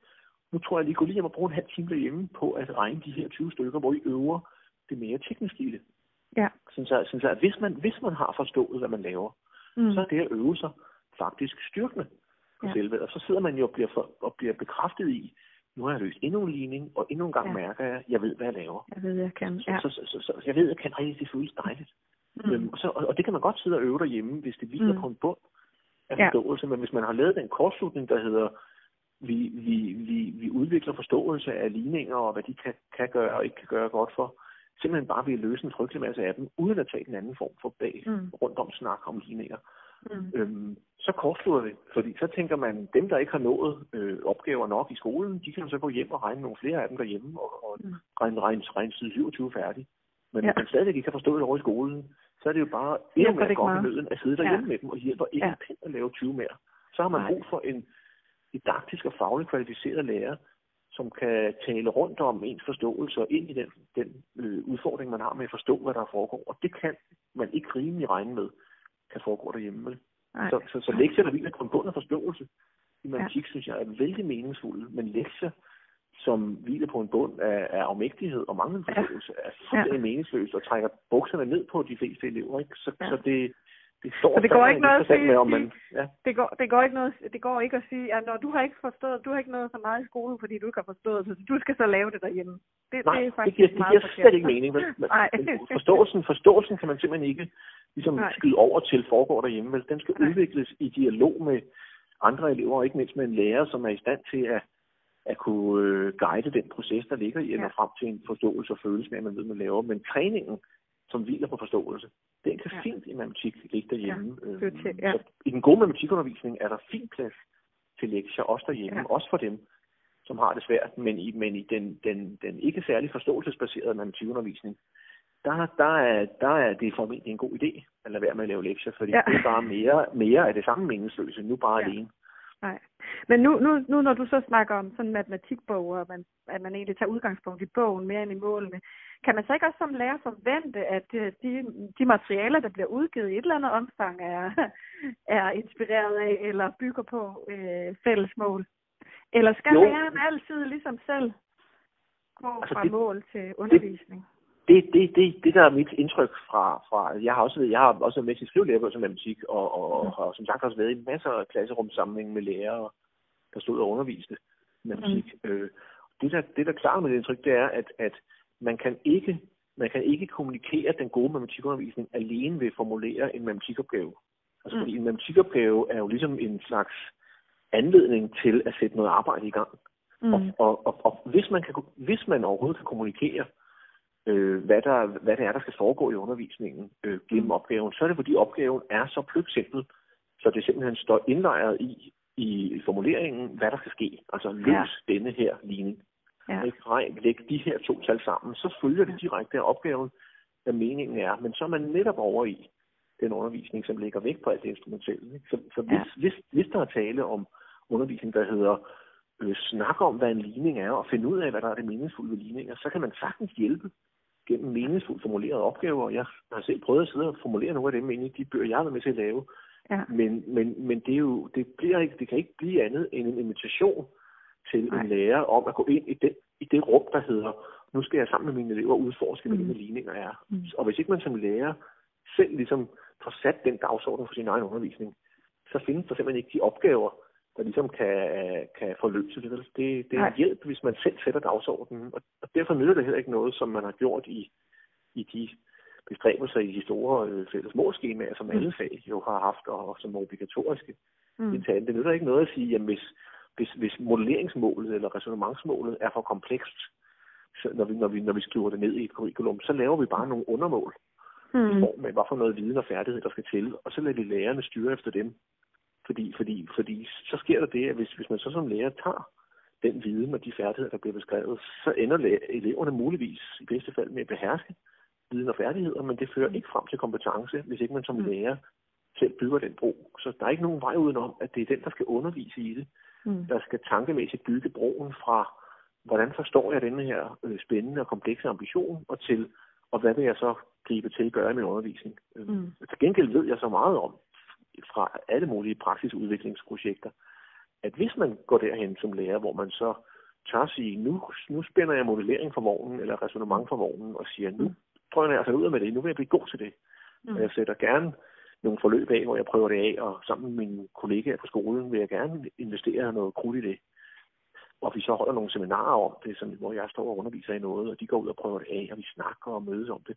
nu tror jeg lige, gå lige at bruge en halv time derhjemme på at regne de her 20 stykker, hvor I øver det mere tekniske i det. Ja. Sådan så, sådan så, at hvis man, hvis man har forstået, hvad man laver, mm. så er det at øve sig faktisk styrkende på ja. selve. Og så sidder man jo og bliver, for, og bliver bekræftet i, nu har jeg løst endnu en ligning, og endnu en gang ja. mærker jeg, at jeg ved, hvad jeg laver. Jeg ved, jeg kan. Ja. Så, så, så, så, så, jeg ved, jeg kan rigtig, det føles dejligt. Mm. Øhm, og, så, og, og det kan man godt sidde og øve derhjemme, hvis det hviler mm. på en bund af forståelse. Ja. Men hvis man har lavet den kortslutning, der hedder, vi, vi, vi, vi udvikler forståelse af ligninger, og hvad de kan, kan gøre og ikke kan gøre godt for, simpelthen bare ved at løse en frygtelig masse af dem, uden at tage en anden form for bag mm. rundt om snak om ligninger. Mm. Øhm, så kortslutter det, fordi så tænker man, dem der ikke har nået øh, opgaver nok i skolen, de kan så gå hjem og regne nogle flere af dem derhjemme og, og mm. regne, regne, regne side 27 færdig. Men ja. hvis man stadig ikke har forstået det over i skolen, så er det jo bare endnu mere godt i nøden at sidde derhjemme ja. med dem og hjælper ikke ja. pind at lave 20 mere. Så har man brug for en didaktisk og fagligt kvalificeret lærer, som kan tale rundt om ens forståelse og ind i den, den øh, udfordring, man har med at forstå, hvad der foregår. Og det kan man ikke rimelig regne med, kan foregå derhjemme. Så, så, så lektier, der hviler på en bund af forståelse i matematik, ja. synes jeg er vældig meningsfulde. Men lektier, som hviler på en bund af, af afmægtighed og manglende forståelse, ja. er fuldstændig ja. meningsløst og trækker bukserne ned på de fleste elever. Ikke? Så, ja. så det, det står så det går ikke noget at sige, med, om man, ja. det, går, det går ikke noget, det går ikke at sige, at når du har ikke forstået, du har ikke noget så meget i skole, fordi du ikke har forstået så du skal så lave det derhjemme. Det, Nej, det er faktisk det giver, det giver slet ikke mening. Men, men forståelsen, forståelsen kan man simpelthen ikke ligesom Nej. skyde over til foregår derhjemme. Den skal Nej. udvikles i dialog med andre elever, og ikke mindst med en lærer, som er i stand til at, at kunne øh, guide den proces, der ligger i, at ja. frem til en forståelse og følelse med, at man ved, man laver. Men træningen, som hviler på forståelse, den kan ja. fint i matematik ligge derhjemme. Ja. Øhm, ja. Så I den gode matematikundervisning er der fint plads til lektier, også derhjemme, ja. også for dem, som har det svært, men i, men i den, den, den ikke særlig forståelsesbaserede matematikundervisning, der, der, er, der er det formentlig en god idé at lade være med at lave lektier, fordi ja. det er bare mere, mere af det samme meningsløse, nu bare ja. alene. Nej. Men nu, nu, nu når du så snakker om sådan en matematikbog, og man, at man egentlig tager udgangspunkt i bogen mere end i målene, kan man så ikke også som lærer forvente, at øh, de, de materialer, der bliver udgivet i et eller andet omfang, er, er inspireret af eller bygger på øh, fælles mål? Eller skal jo. læreren altid ligesom selv gå altså fra det, mål til undervisning? Det, det, det, det, det der er mit indtryk fra, fra jeg har også, jeg har også været med til skrivelærer som matematik, og, og, og har som sagt også været i masser af klasserumsammenhæng med lærere, der stod og underviste matematik. Mm. Øh, det, der, det, der er klart med det indtryk, det er, at, at man kan ikke man kan ikke kommunikere den gode matematikundervisning alene ved at formulere en matematikopgave. Altså, mm. fordi en matematikopgave er jo ligesom en slags anledning til at sætte noget arbejde i gang. Mm. Og, og, og, og hvis, man kan, hvis man overhovedet kan kommunikere øh, hvad, der, hvad det er, der skal foregå i undervisningen øh, gennem mm. opgaven, så er det, fordi opgaven er så pløksimpel, så det simpelthen står indlejret i, i formuleringen, hvad der skal ske. Altså løs ja. denne her ligning. Ja. Ikke? Regn, læg de her to tal sammen, så følger det direkte af opgaven, hvad meningen er. Men så er man netop over i den undervisning, som ligger væk på alt det instrumentelle. Ikke? Så, så hvis, ja. hvis, hvis der er tale om undervisning, der hedder øh, snakke om, hvad en ligning er, og finde ud af, hvad der er det meningsfulde ved ligninger, så kan man sagtens hjælpe gennem meningsfuldt formulerede opgaver. Jeg har selv prøvet at sidde og formulere nogle af dem inde i de bøger, jeg har været med til at lave. Ja. Men, men, men det, er jo, det, bliver ikke, det kan ikke blive andet end en invitation til Nej. en lærer om at gå ind i, den, i det rum, der hedder, nu skal jeg sammen med mine elever udforske, mm. hvad ligninger er. Mm. Og hvis ikke man som lærer selv ligesom får sat den dagsorden for sin egen undervisning, så findes der simpelthen ikke de opgaver, der ligesom kan, kan forløse det. Det, det er en hjælp, hvis man selv sætter dagsordenen, og, og derfor nytter det heller ikke noget, som man har gjort i, i de bestræbelser i de store øh, fælles målskemaer, som mm. alle fag jo har haft, og, og som er obligatoriske. Mm. Det nytter ikke noget at sige, at hvis, hvis, hvis modelleringsmålet eller resonemangsmålet er for komplekst, så når, vi, når, vi, når vi skriver det ned i et curriculum, så laver vi bare nogle undermål, mm. i form af, hvad for noget viden og færdighed, der skal til, og så lader vi lærerne styre efter dem. Fordi, fordi, fordi så sker der det, at hvis, hvis man så som lærer tager den viden og de færdigheder, der bliver beskrevet, så ender eleverne muligvis i bedste fald med at beherske viden og færdigheder, men det fører mm. ikke frem til kompetence, hvis ikke man som mm. lærer selv bygger den bro. Så der er ikke nogen vej udenom, at det er den, der skal undervise i det, mm. der skal tankemæssigt bygge broen fra, hvordan forstår jeg denne her øh, spændende og komplekse ambition, og til, og hvad vil jeg så gribe til at gøre i min undervisning. Mm. Til gengæld ved jeg så meget om, fra alle mulige praksisudviklingsprojekter, at hvis man går derhen som lærer, hvor man så tør sige, nu, nu spænder jeg modellering for vognen, eller resonemang for vognen, og siger, nu prøver jeg altså ud af med det, nu vil jeg blive god til det. Mm. Og jeg sætter gerne nogle forløb af, hvor jeg prøver det af, og sammen med mine kollegaer på skolen vil jeg gerne investere noget krudt i det. Og vi så holder nogle seminarer om det, sådan, hvor jeg står og underviser i noget, og de går ud og prøver det af, og vi snakker og mødes om det.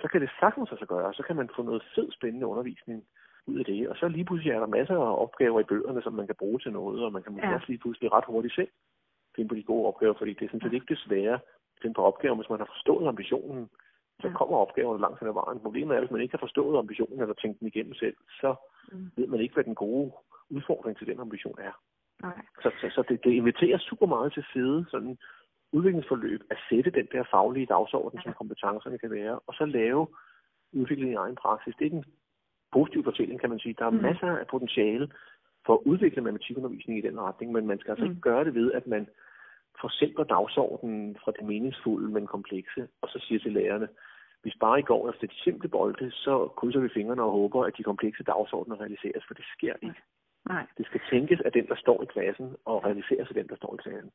Så kan det sagtens sig gøre, så kan man få noget fed, spændende undervisning ud af det. Og så lige pludselig er der masser af opgaver i bøgerne, som man kan bruge til noget, og man kan ja. også lige pludselig ret hurtigt selv finde på de gode opgaver, fordi det er sådan set ikke det svære finde på opgaver, hvis man har forstået ambitionen, så ja. kommer opgaverne langt hen ad vejen. Problemet er, at hvis man ikke har forstået ambitionen eller tænkt den igennem selv, så mm. ved man ikke, hvad den gode udfordring til den ambition er. Nej. Så, så, så det, det inviterer super meget til fede sådan udviklingsforløb at sætte den der faglige dagsorden, ja. som kompetencerne kan være, og så lave udvikling i egen praksis. Det er den positiv fortælling, kan man sige. Der er mm. masser af potentiale for at udvikle matematikundervisning i den retning, men man skal altså mm. ikke gøre det ved, at man forsimpler dagsordenen fra det meningsfulde, men komplekse, og så siger til lærerne, hvis bare I går efter de simple bolde, så krydser vi fingrene og håber, at de komplekse dagsordner realiseres, for det sker ikke. Nej. Det skal tænkes af den, der står i klassen, og realiseres af den, der står i klassen.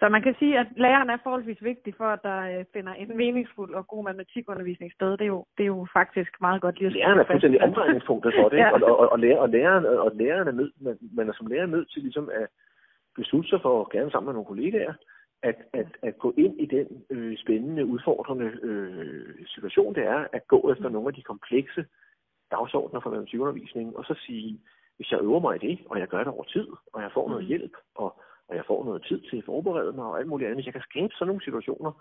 Så man kan sige, at læreren er forholdsvis vigtig for, at der øh, finder en meningsfuld og god matematikundervisning sted. Det er jo, det er jo faktisk meget godt lige at Læreren er fuldstændig omdrejningspunktet for det, ja. og, og, og, lærer, og, læreren, og læreren er nødt, man, man er som lærer nødt til ligesom at beslutte sig for, gerne sammen med nogle kollegaer, at, at, at gå ind i den øh, spændende, udfordrende øh, situation, det er at gå efter mm. nogle af de komplekse dagsordner for matematikundervisning, og så sige, hvis jeg øver mig i det, og jeg gør det over tid, og jeg får noget mm. hjælp, og og jeg får noget tid til at forberede mig og alt muligt andet. Hvis jeg kan skabe sådan nogle situationer,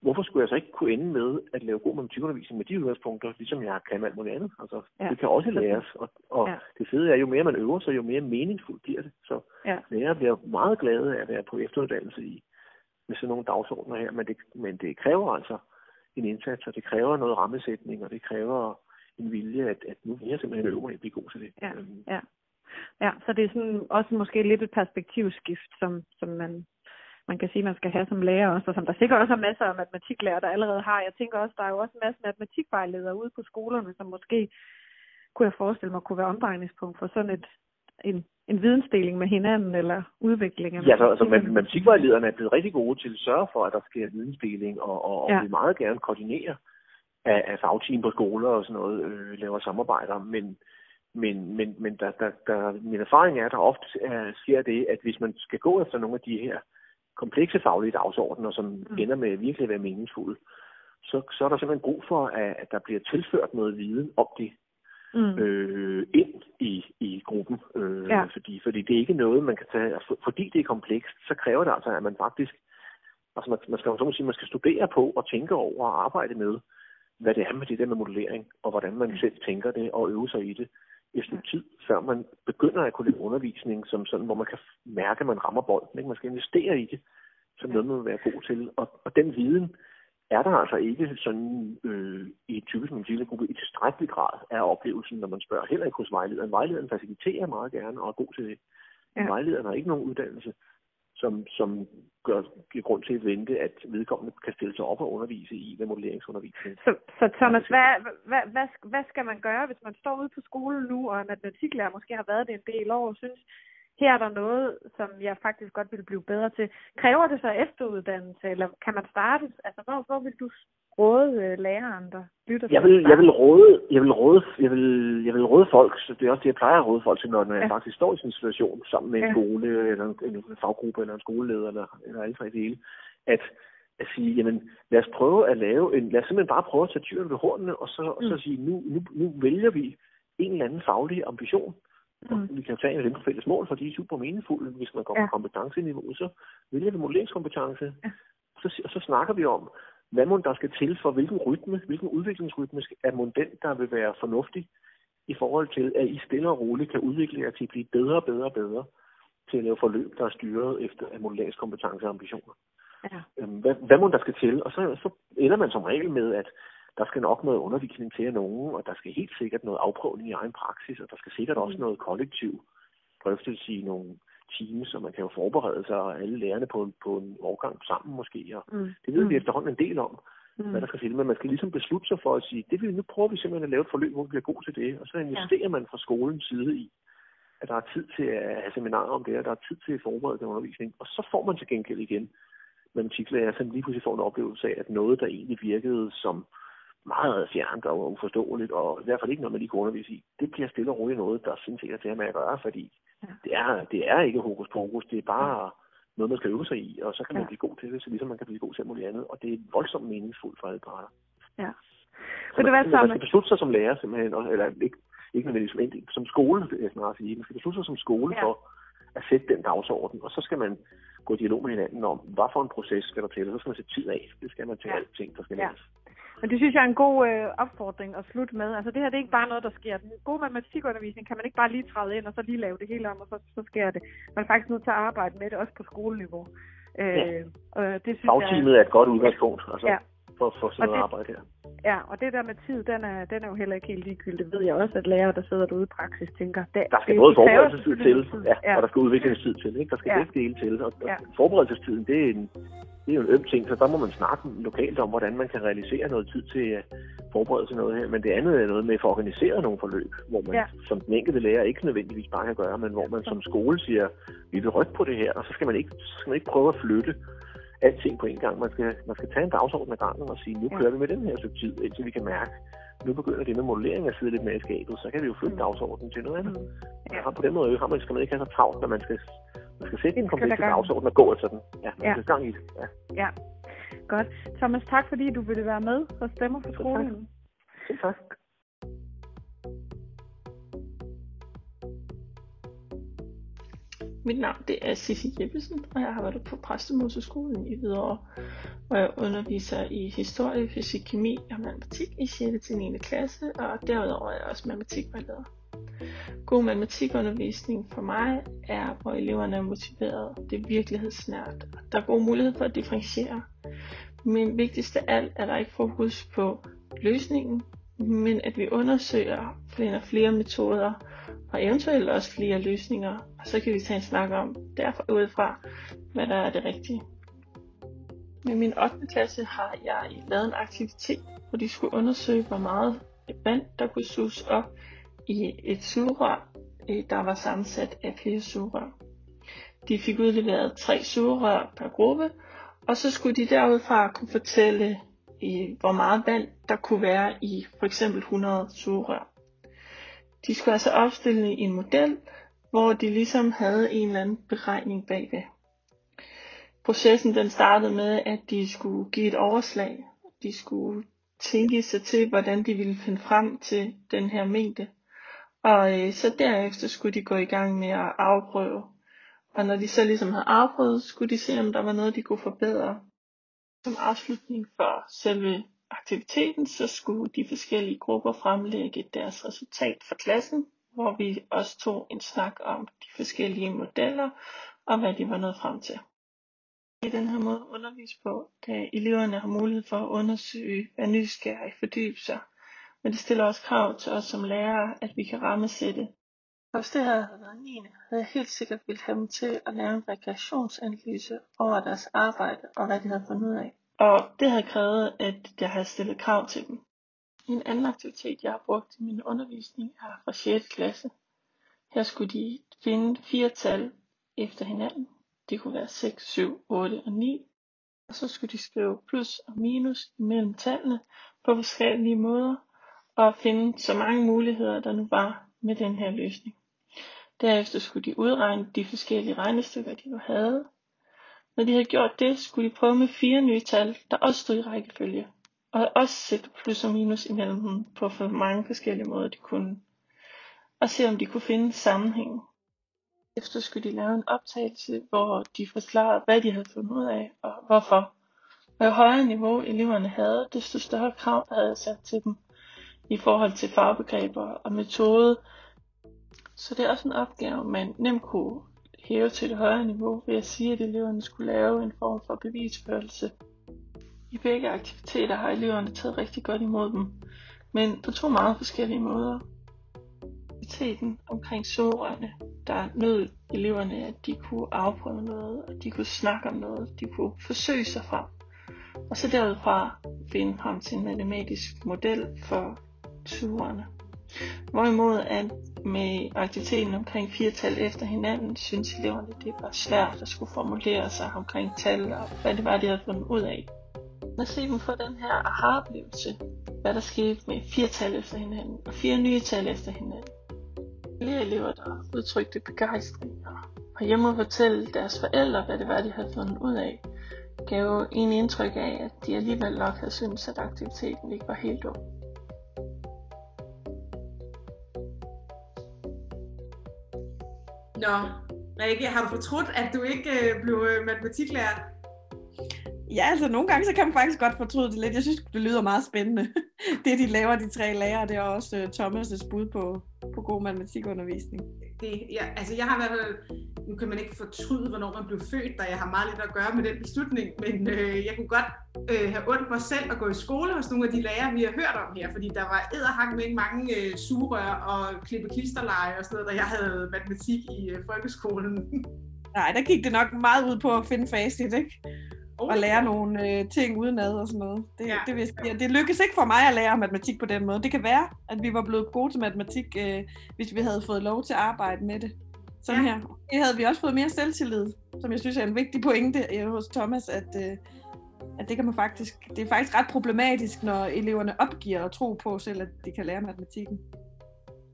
hvorfor skulle jeg så ikke kunne ende med at lave god matematikundervisning med de udgangspunkter, ligesom jeg kan med alt muligt andet? Altså, ja. Det kan også læres, og, og ja. det fede er, jo mere man øver sig, jo mere meningsfuldt bliver det. Så ja. lærere bliver meget glade af at være på efteruddannelse i med sådan nogle dagsordner her, men det, men det kræver altså en indsats, og det kræver noget rammesætning, og det kræver en vilje, at, at nu vil jeg simpelthen øve mig at blive god til det. Ja, øhm, ja. Ja, så det er sådan også måske lidt et perspektivskift, som, som man, man kan sige, man skal have som lærer også, og som der sikkert også er masser af matematiklærer, der allerede har. Jeg tænker også, der er jo også en masse matematikvejledere ude på skolerne, som måske kunne jeg forestille mig kunne være omdrejningspunkt for sådan et, en, en vidensdeling med hinanden eller udvikling. Af ja, så, altså, matematikvejlederne er blevet rigtig gode til at sørge for, at der sker vidensdeling, og, og, ja. og vil meget gerne koordinere af, af fagteam på skoler og sådan noget, øh, laver samarbejder, men men, men, men der, der, der, min erfaring er, at der ofte er, sker det, at hvis man skal gå efter nogle af de her komplekse faglige dagsordner, som mm. ender med virkelig at være meningsfulde, så, så er der simpelthen brug for, at, at der bliver tilført noget viden om det mm. øh, ind i, i gruppen. Øh, ja. fordi, fordi det er ikke noget, man kan tage... Fordi det er komplekst, så kræver det altså, at man faktisk... Altså man, man skal jo så sige, man skal studere på og tænke over og arbejde med, hvad det er med det der med modellering, og hvordan man selv tænker det og øve sig i det et stykke tid, før man begynder at kunne lave undervisning, som sådan, hvor man kan mærke, at man rammer bolden. Ikke? Man skal investere i det, som noget, man vil være god til. Og, og den viden er der altså ikke sådan øh, i typisk gruppe i tilstrækkelig grad af oplevelsen, når man spørger heller ikke hos vejlederen. Vejlederen faciliterer meget gerne og er god til det. Ja. Vejlederen har ikke nogen uddannelse. Som, som gør, giver grund til at vente, at vedkommende kan stille sig op og undervise i ved modelleringsundervisning. Så, så Thomas, hvad, hvad, hvad, hvad skal man gøre, hvis man står ude på skolen nu, og en matematiklærer måske har været det en del år, og synes, her er der noget, som jeg faktisk godt vil blive bedre til. Kræver det så efteruddannelse, eller kan man starte? Altså, hvor, hvor vil du råde øh, læreren, der lytter jeg vil, jeg vil råde, jeg vil råde, jeg vil, jeg vil råde folk, så det er også det, jeg plejer at råde folk til, når, når ja. jeg faktisk står i sådan en situation sammen med en ja. skole, eller en, en faggruppe, eller en skoleleder, eller, eller alle tre dele, at, at sige, jamen, lad os prøve at lave en, lad os simpelthen bare prøve at tage tyren ved hornene, og så, mm. og så mm. sige, nu, nu, nu vælger vi en eller anden faglig ambition, Mm. vi kan tage en af dem på fælles mål, for de er super meningsfulde. Hvis man går ja. på kompetenceniveau, så vælger vi modelleringskompetence. Ja. Så, og så snakker vi om, hvad må der skal til for hvilken rytme, hvilken udviklingsrytme er mon den, der vil være fornuftig i forhold til, at I stille og roligt kan udvikle jer til at blive bedre og bedre og bedre til at lave forløb, der er styret efter modelleringskompetence og ambitioner. Ja. Øhm, hvad, hvad må der skal til? Og så, så ender man som regel med, at der skal nok noget undervisning til af nogen, og der skal helt sikkert noget afprøvning i egen praksis, og der skal sikkert også mm. noget kollektiv drøftelse i nogle teams, så man kan jo forberede sig, og alle lærerne på, på en overgang sammen måske. Og mm. Det ved vi mm. efterhånden en del om, mm. hvad der skal til. Men man skal ligesom beslutte sig for at sige, det vil, nu prøver vi simpelthen at lave et forløb, hvor vi bliver god til det. Og så investerer ja. man fra skolens side i, at der er tid til at have seminarer om det, og der er tid til at forberede den undervisning. Og så får man til gengæld igen matematiklærer, som lige pludselig får en oplevelse af, at noget, der egentlig virkede som meget fjernt og uforståeligt, og i hvert fald ikke noget, man lige kan undervise i, det bliver stille og roligt noget, der synes er til med at gøre, fordi ja. det, er, det er ikke hokus pokus, det er bare noget, man skal øve sig i, og så kan man ja. blive god til det, så ligesom man kan blive god til alt muligt andet, og det er voldsomt meningsfuldt for alle parter. Ja. Så man, man, man skal beslutte sig som lærer simpelthen, eller ikke, ikke nødvendigvis som skole, jeg snarere sige, man skal beslutte sig som skole ja. for at sætte den dagsorden, og så skal man gå i dialog med hinanden om, hvad for en proces skal der til, og så skal man sætte tid af. Det skal man til ja. alting, der skal ja. Men det synes jeg er en god øh, opfordring at slutte med. Altså det her det er ikke bare noget, der sker. Den gode matematikundervisning kan man ikke bare lige træde ind og så lige lave det hele om, og så, så sker det. Man er faktisk nødt til at arbejde med det, også på skoleniveau. Øh, ja. og det synes Fagteamet jeg, er et godt udgangspunkt altså, ja. For, for sådan noget det, arbejde her. Ja, og det der med tid, den er, den er jo heller ikke helt ligegyldig. Det ved jeg også, at lærere, der sidder derude i praksis, tænker... Det, der skal det, både forberedelsestid til, ja, ja. og der skal udviklingstid til. Ikke? Der skal ja. begge dele til. Og, og ja. forberedelsestiden, det er en, det er jo en øm ting, så der må man snakke lokalt om, hvordan man kan realisere noget tid til at forberede sig noget her. Men det andet er noget med at få organiseret nogle forløb, hvor man ja. som den enkelte lærer ikke nødvendigvis bare kan gøre, men hvor man som skole siger, vi vil rykke på det her, og så skal man ikke, så skal man ikke prøve at flytte alting på en gang. Man skal, man skal tage en dagsorden ad gangen og sige, nu kører vi med den her stykke tid, indtil vi kan mærke, nu begynder det med modellering at sidde lidt mere i skabet, så kan vi jo flytte mm. dagsordenen til noget andet. Ja. Og på den måde har man, skal man ikke have så travlt, når man skal man skal sætte en kompleks dagsorden og gå efter den. Ja, man ja. skal gang i det. Ja. ja. Godt. Thomas, tak fordi du ville være med og Stemmer for skolen. Tak. tak. Mit navn det er Sissi Jeppesen, og jeg har været på Præstemoseskolen i Hvidovre, hvor jeg underviser i historie, fysik, kemi og matematik i 6. til 9. klasse, og derudover er jeg også matematikvejleder. God matematikundervisning for mig er, hvor eleverne er motiveret. Det er virkelighedsnært. Der er god mulighed for at differentiere. Men vigtigst af alt er der ikke fokus på løsningen, men at vi undersøger flere og flere metoder og eventuelt også flere løsninger. Og så kan vi tage en snak om derfor udefra, hvad der er det rigtige. Med min 8. klasse har jeg lavet en aktivitet, hvor de skulle undersøge, hvor meget vand der kunne suges op i et sugerør, øh, der var sammensat af flere sugerør. De fik udleveret tre sugerør per gruppe, og så skulle de derudfra kunne fortælle, øh, hvor meget vand der kunne være i for eksempel 100 sugerør. De skulle altså opstille i en model, hvor de ligesom havde en eller anden beregning bagved. Processen den startede med, at de skulle give et overslag. De skulle tænke sig til, hvordan de ville finde frem til den her mængde. Og øh, så derefter skulle de gå i gang med at afprøve. Og når de så ligesom havde afprøvet, skulle de se, om der var noget, de kunne forbedre. Som afslutning for selve aktiviteten, så skulle de forskellige grupper fremlægge deres resultat for klassen, hvor vi også tog en snak om de forskellige modeller og hvad de var nået frem til. I den her måde undervise på, da eleverne har mulighed for at undersøge, hvad nysgerrig fordybe sig men det stiller også krav til os som lærere, at vi kan rammesætte Og hvis det her havde været 9. havde jeg helt sikkert ville have dem til at lave en rekreationsanalyse over deres arbejde og hvad de havde fundet ud af. Og det har krævet, at jeg har stillet krav til dem. En anden aktivitet, jeg har brugt i min undervisning, er fra 6. klasse. Her skulle de finde fire tal efter hinanden. Det kunne være 6, 7, 8 og 9. Og så skulle de skrive plus og minus mellem tallene på forskellige måder og finde så mange muligheder, der nu var med den her løsning. Derefter skulle de udregne de forskellige regnestykker, de nu havde. Når de havde gjort det, skulle de prøve med fire nye tal, der også stod i rækkefølge, og også sætte plus og minus imellem dem på for mange forskellige måder, de kunne, og se om de kunne finde sammenhængen. Efter skulle de lave en optagelse, hvor de forklarede, hvad de havde fundet ud af, og hvorfor. Og jo højere niveau eleverne havde, desto større krav havde jeg sat til dem i forhold til fagbegreber og metode. Så det er også en opgave, man nemt kunne hæve til et højere niveau ved at sige, at eleverne skulle lave en form for bevisførelse. I begge aktiviteter har eleverne taget rigtig godt imod dem, men på to meget forskellige måder. Aktiviteten omkring sugerørene, der nød eleverne, at de kunne afprøve noget, at de kunne snakke om noget, de kunne forsøge sig frem. Og så derudfra finde frem til en matematisk model for turene. Hvorimod at med aktiviteten omkring fire tal efter hinanden, synes eleverne, det var svært at skulle formulere sig omkring tal og hvad det var, de havde fundet ud af. Lad os se dem få den her aha-oplevelse, hvad der skete med fire tal efter hinanden og fire nye tal efter hinanden. Flere elever, der udtrykte begejstring og hjemme og fortælle deres forældre, hvad det var, de havde fundet ud af, gav en indtryk af, at de alligevel nok havde syntes, at aktiviteten ikke var helt dum. Nå, Rikke, har du fortrudt, at du ikke øh, blev øh, matematiklærer? Ja, altså nogle gange, så kan man faktisk godt fortryde det lidt. Jeg synes, det lyder meget spændende. Det, de laver, de tre lærere, det er også uh, Thomas' bud på, på god matematikundervisning. Det, ja, altså jeg har i hvert fald, nu kan man ikke fortryde, hvornår man blev født, da jeg har meget lidt at gøre med den beslutning, men øh, jeg kunne godt øh, have ondt for selv at gå i skole hos nogle af de lærere, vi har hørt om her, fordi der var edderhak med mange øh, sugerør og klippe klisterleje og sådan noget, da jeg havde matematik i øh, folkeskolen. Nej, der gik det nok meget ud på at finde facit, ikke? Oh, og lære nogle øh, ting udenad og sådan noget. Det, ja. det, vil sige, det lykkedes ikke for mig at lære matematik på den måde. Det kan være, at vi var blevet gode til matematik, øh, hvis vi havde fået lov til at arbejde med det. Sådan ja. her. Det havde vi også fået mere selvtillid, som jeg synes er en vigtig pointe øh, hos Thomas, at, øh, at det kan man faktisk, det er faktisk ret problematisk, når eleverne opgiver at tro på selv, at de kan lære matematikken.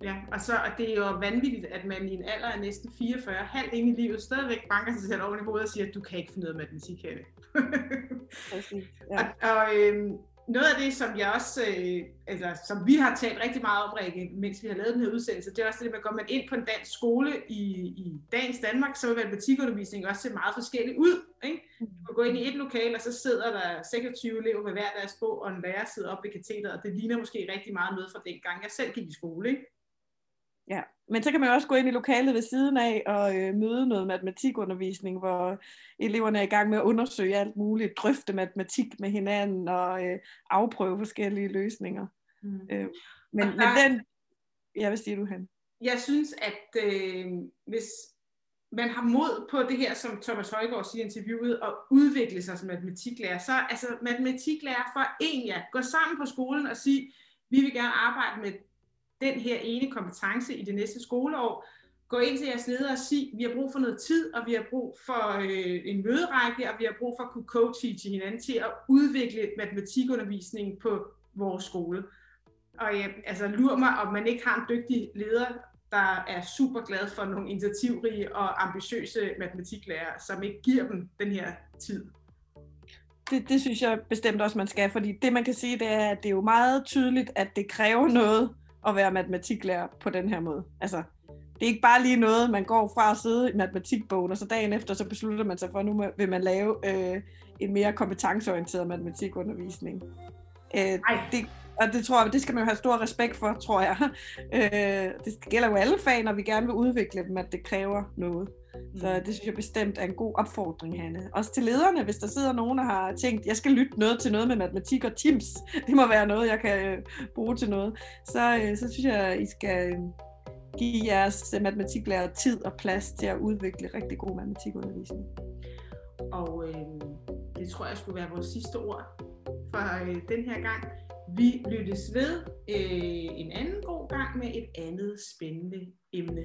Ja, og, så, og det er jo vanvittigt, at man i en alder af næsten 44, halvt ind i livet, stadigvæk banker sig selv oven i hovedet og siger, at du kan ikke finde af matematik, Hanne. ja. Og, og øh, noget af det, som jeg også, øh, altså, som vi har talt rigtig meget om, Rikke, mens vi har lavet den her udsendelse, det er også det, at går man ind på en dansk skole i, i dagens Danmark, så vil matematikundervisningen også se meget forskellig ud. Ikke? Du kan gå ind i et lokal, og så sidder der 26 elever med hver deres bog, og en lærer sidder op ved katheteret, og det ligner måske rigtig meget noget fra dengang, jeg selv gik i skole. Ikke? Ja, men så kan man jo også gå ind i lokalet ved siden af og øh, møde noget matematikundervisning, hvor eleverne er i gang med at undersøge alt muligt, drøfte matematik med hinanden og øh, afprøve forskellige løsninger. Mm. Øh, men, men den, ja, hvad siger du, Han? Jeg synes, at øh, hvis man har mod på det her, som Thomas Højgaard siger i interviewet, at udvikle sig som matematiklærer, så altså matematiklærer for en ja, gå sammen på skolen og sige, vi vil gerne arbejde med den her ene kompetence i det næste skoleår, gå ind til jeres leder og sige, vi har brug for noget tid, og vi har brug for øh, en møderække, og vi har brug for at kunne co-teache hinanden til at udvikle matematikundervisningen på vores skole. Og ja, altså lur mig, om man ikke har en dygtig leder, der er super glad for nogle initiativrige og ambitiøse matematiklærer, som ikke giver dem den her tid. Det, det synes jeg bestemt også, man skal, fordi det man kan sige, det er, at det er jo meget tydeligt, at det kræver noget at være matematiklærer på den her måde. Altså, det er ikke bare lige noget, man går fra at sidde i matematikbogen, og så dagen efter, så beslutter man sig for, at nu vil man lave øh, en mere kompetenceorienteret matematikundervisning. Øh, det, og det tror jeg, det skal man jo have stor respekt for, tror jeg. Øh, det gælder jo alle fag, når vi gerne vil udvikle dem, at det kræver noget. Så mm. det synes jeg bestemt er en god opfordring, Hanne. Også til lederne, hvis der sidder nogen, der har tænkt, jeg skal lytte noget til noget med matematik og Teams. Det må være noget, jeg kan øh, bruge til noget. Så, øh, så synes jeg, I skal øh, give jeres matematiklærer tid og plads til at udvikle rigtig god matematikundervisning. Og øh, det tror jeg skulle være vores sidste ord for øh, den her gang. Vi lyttes ved øh, en anden god gang med et andet spændende emne.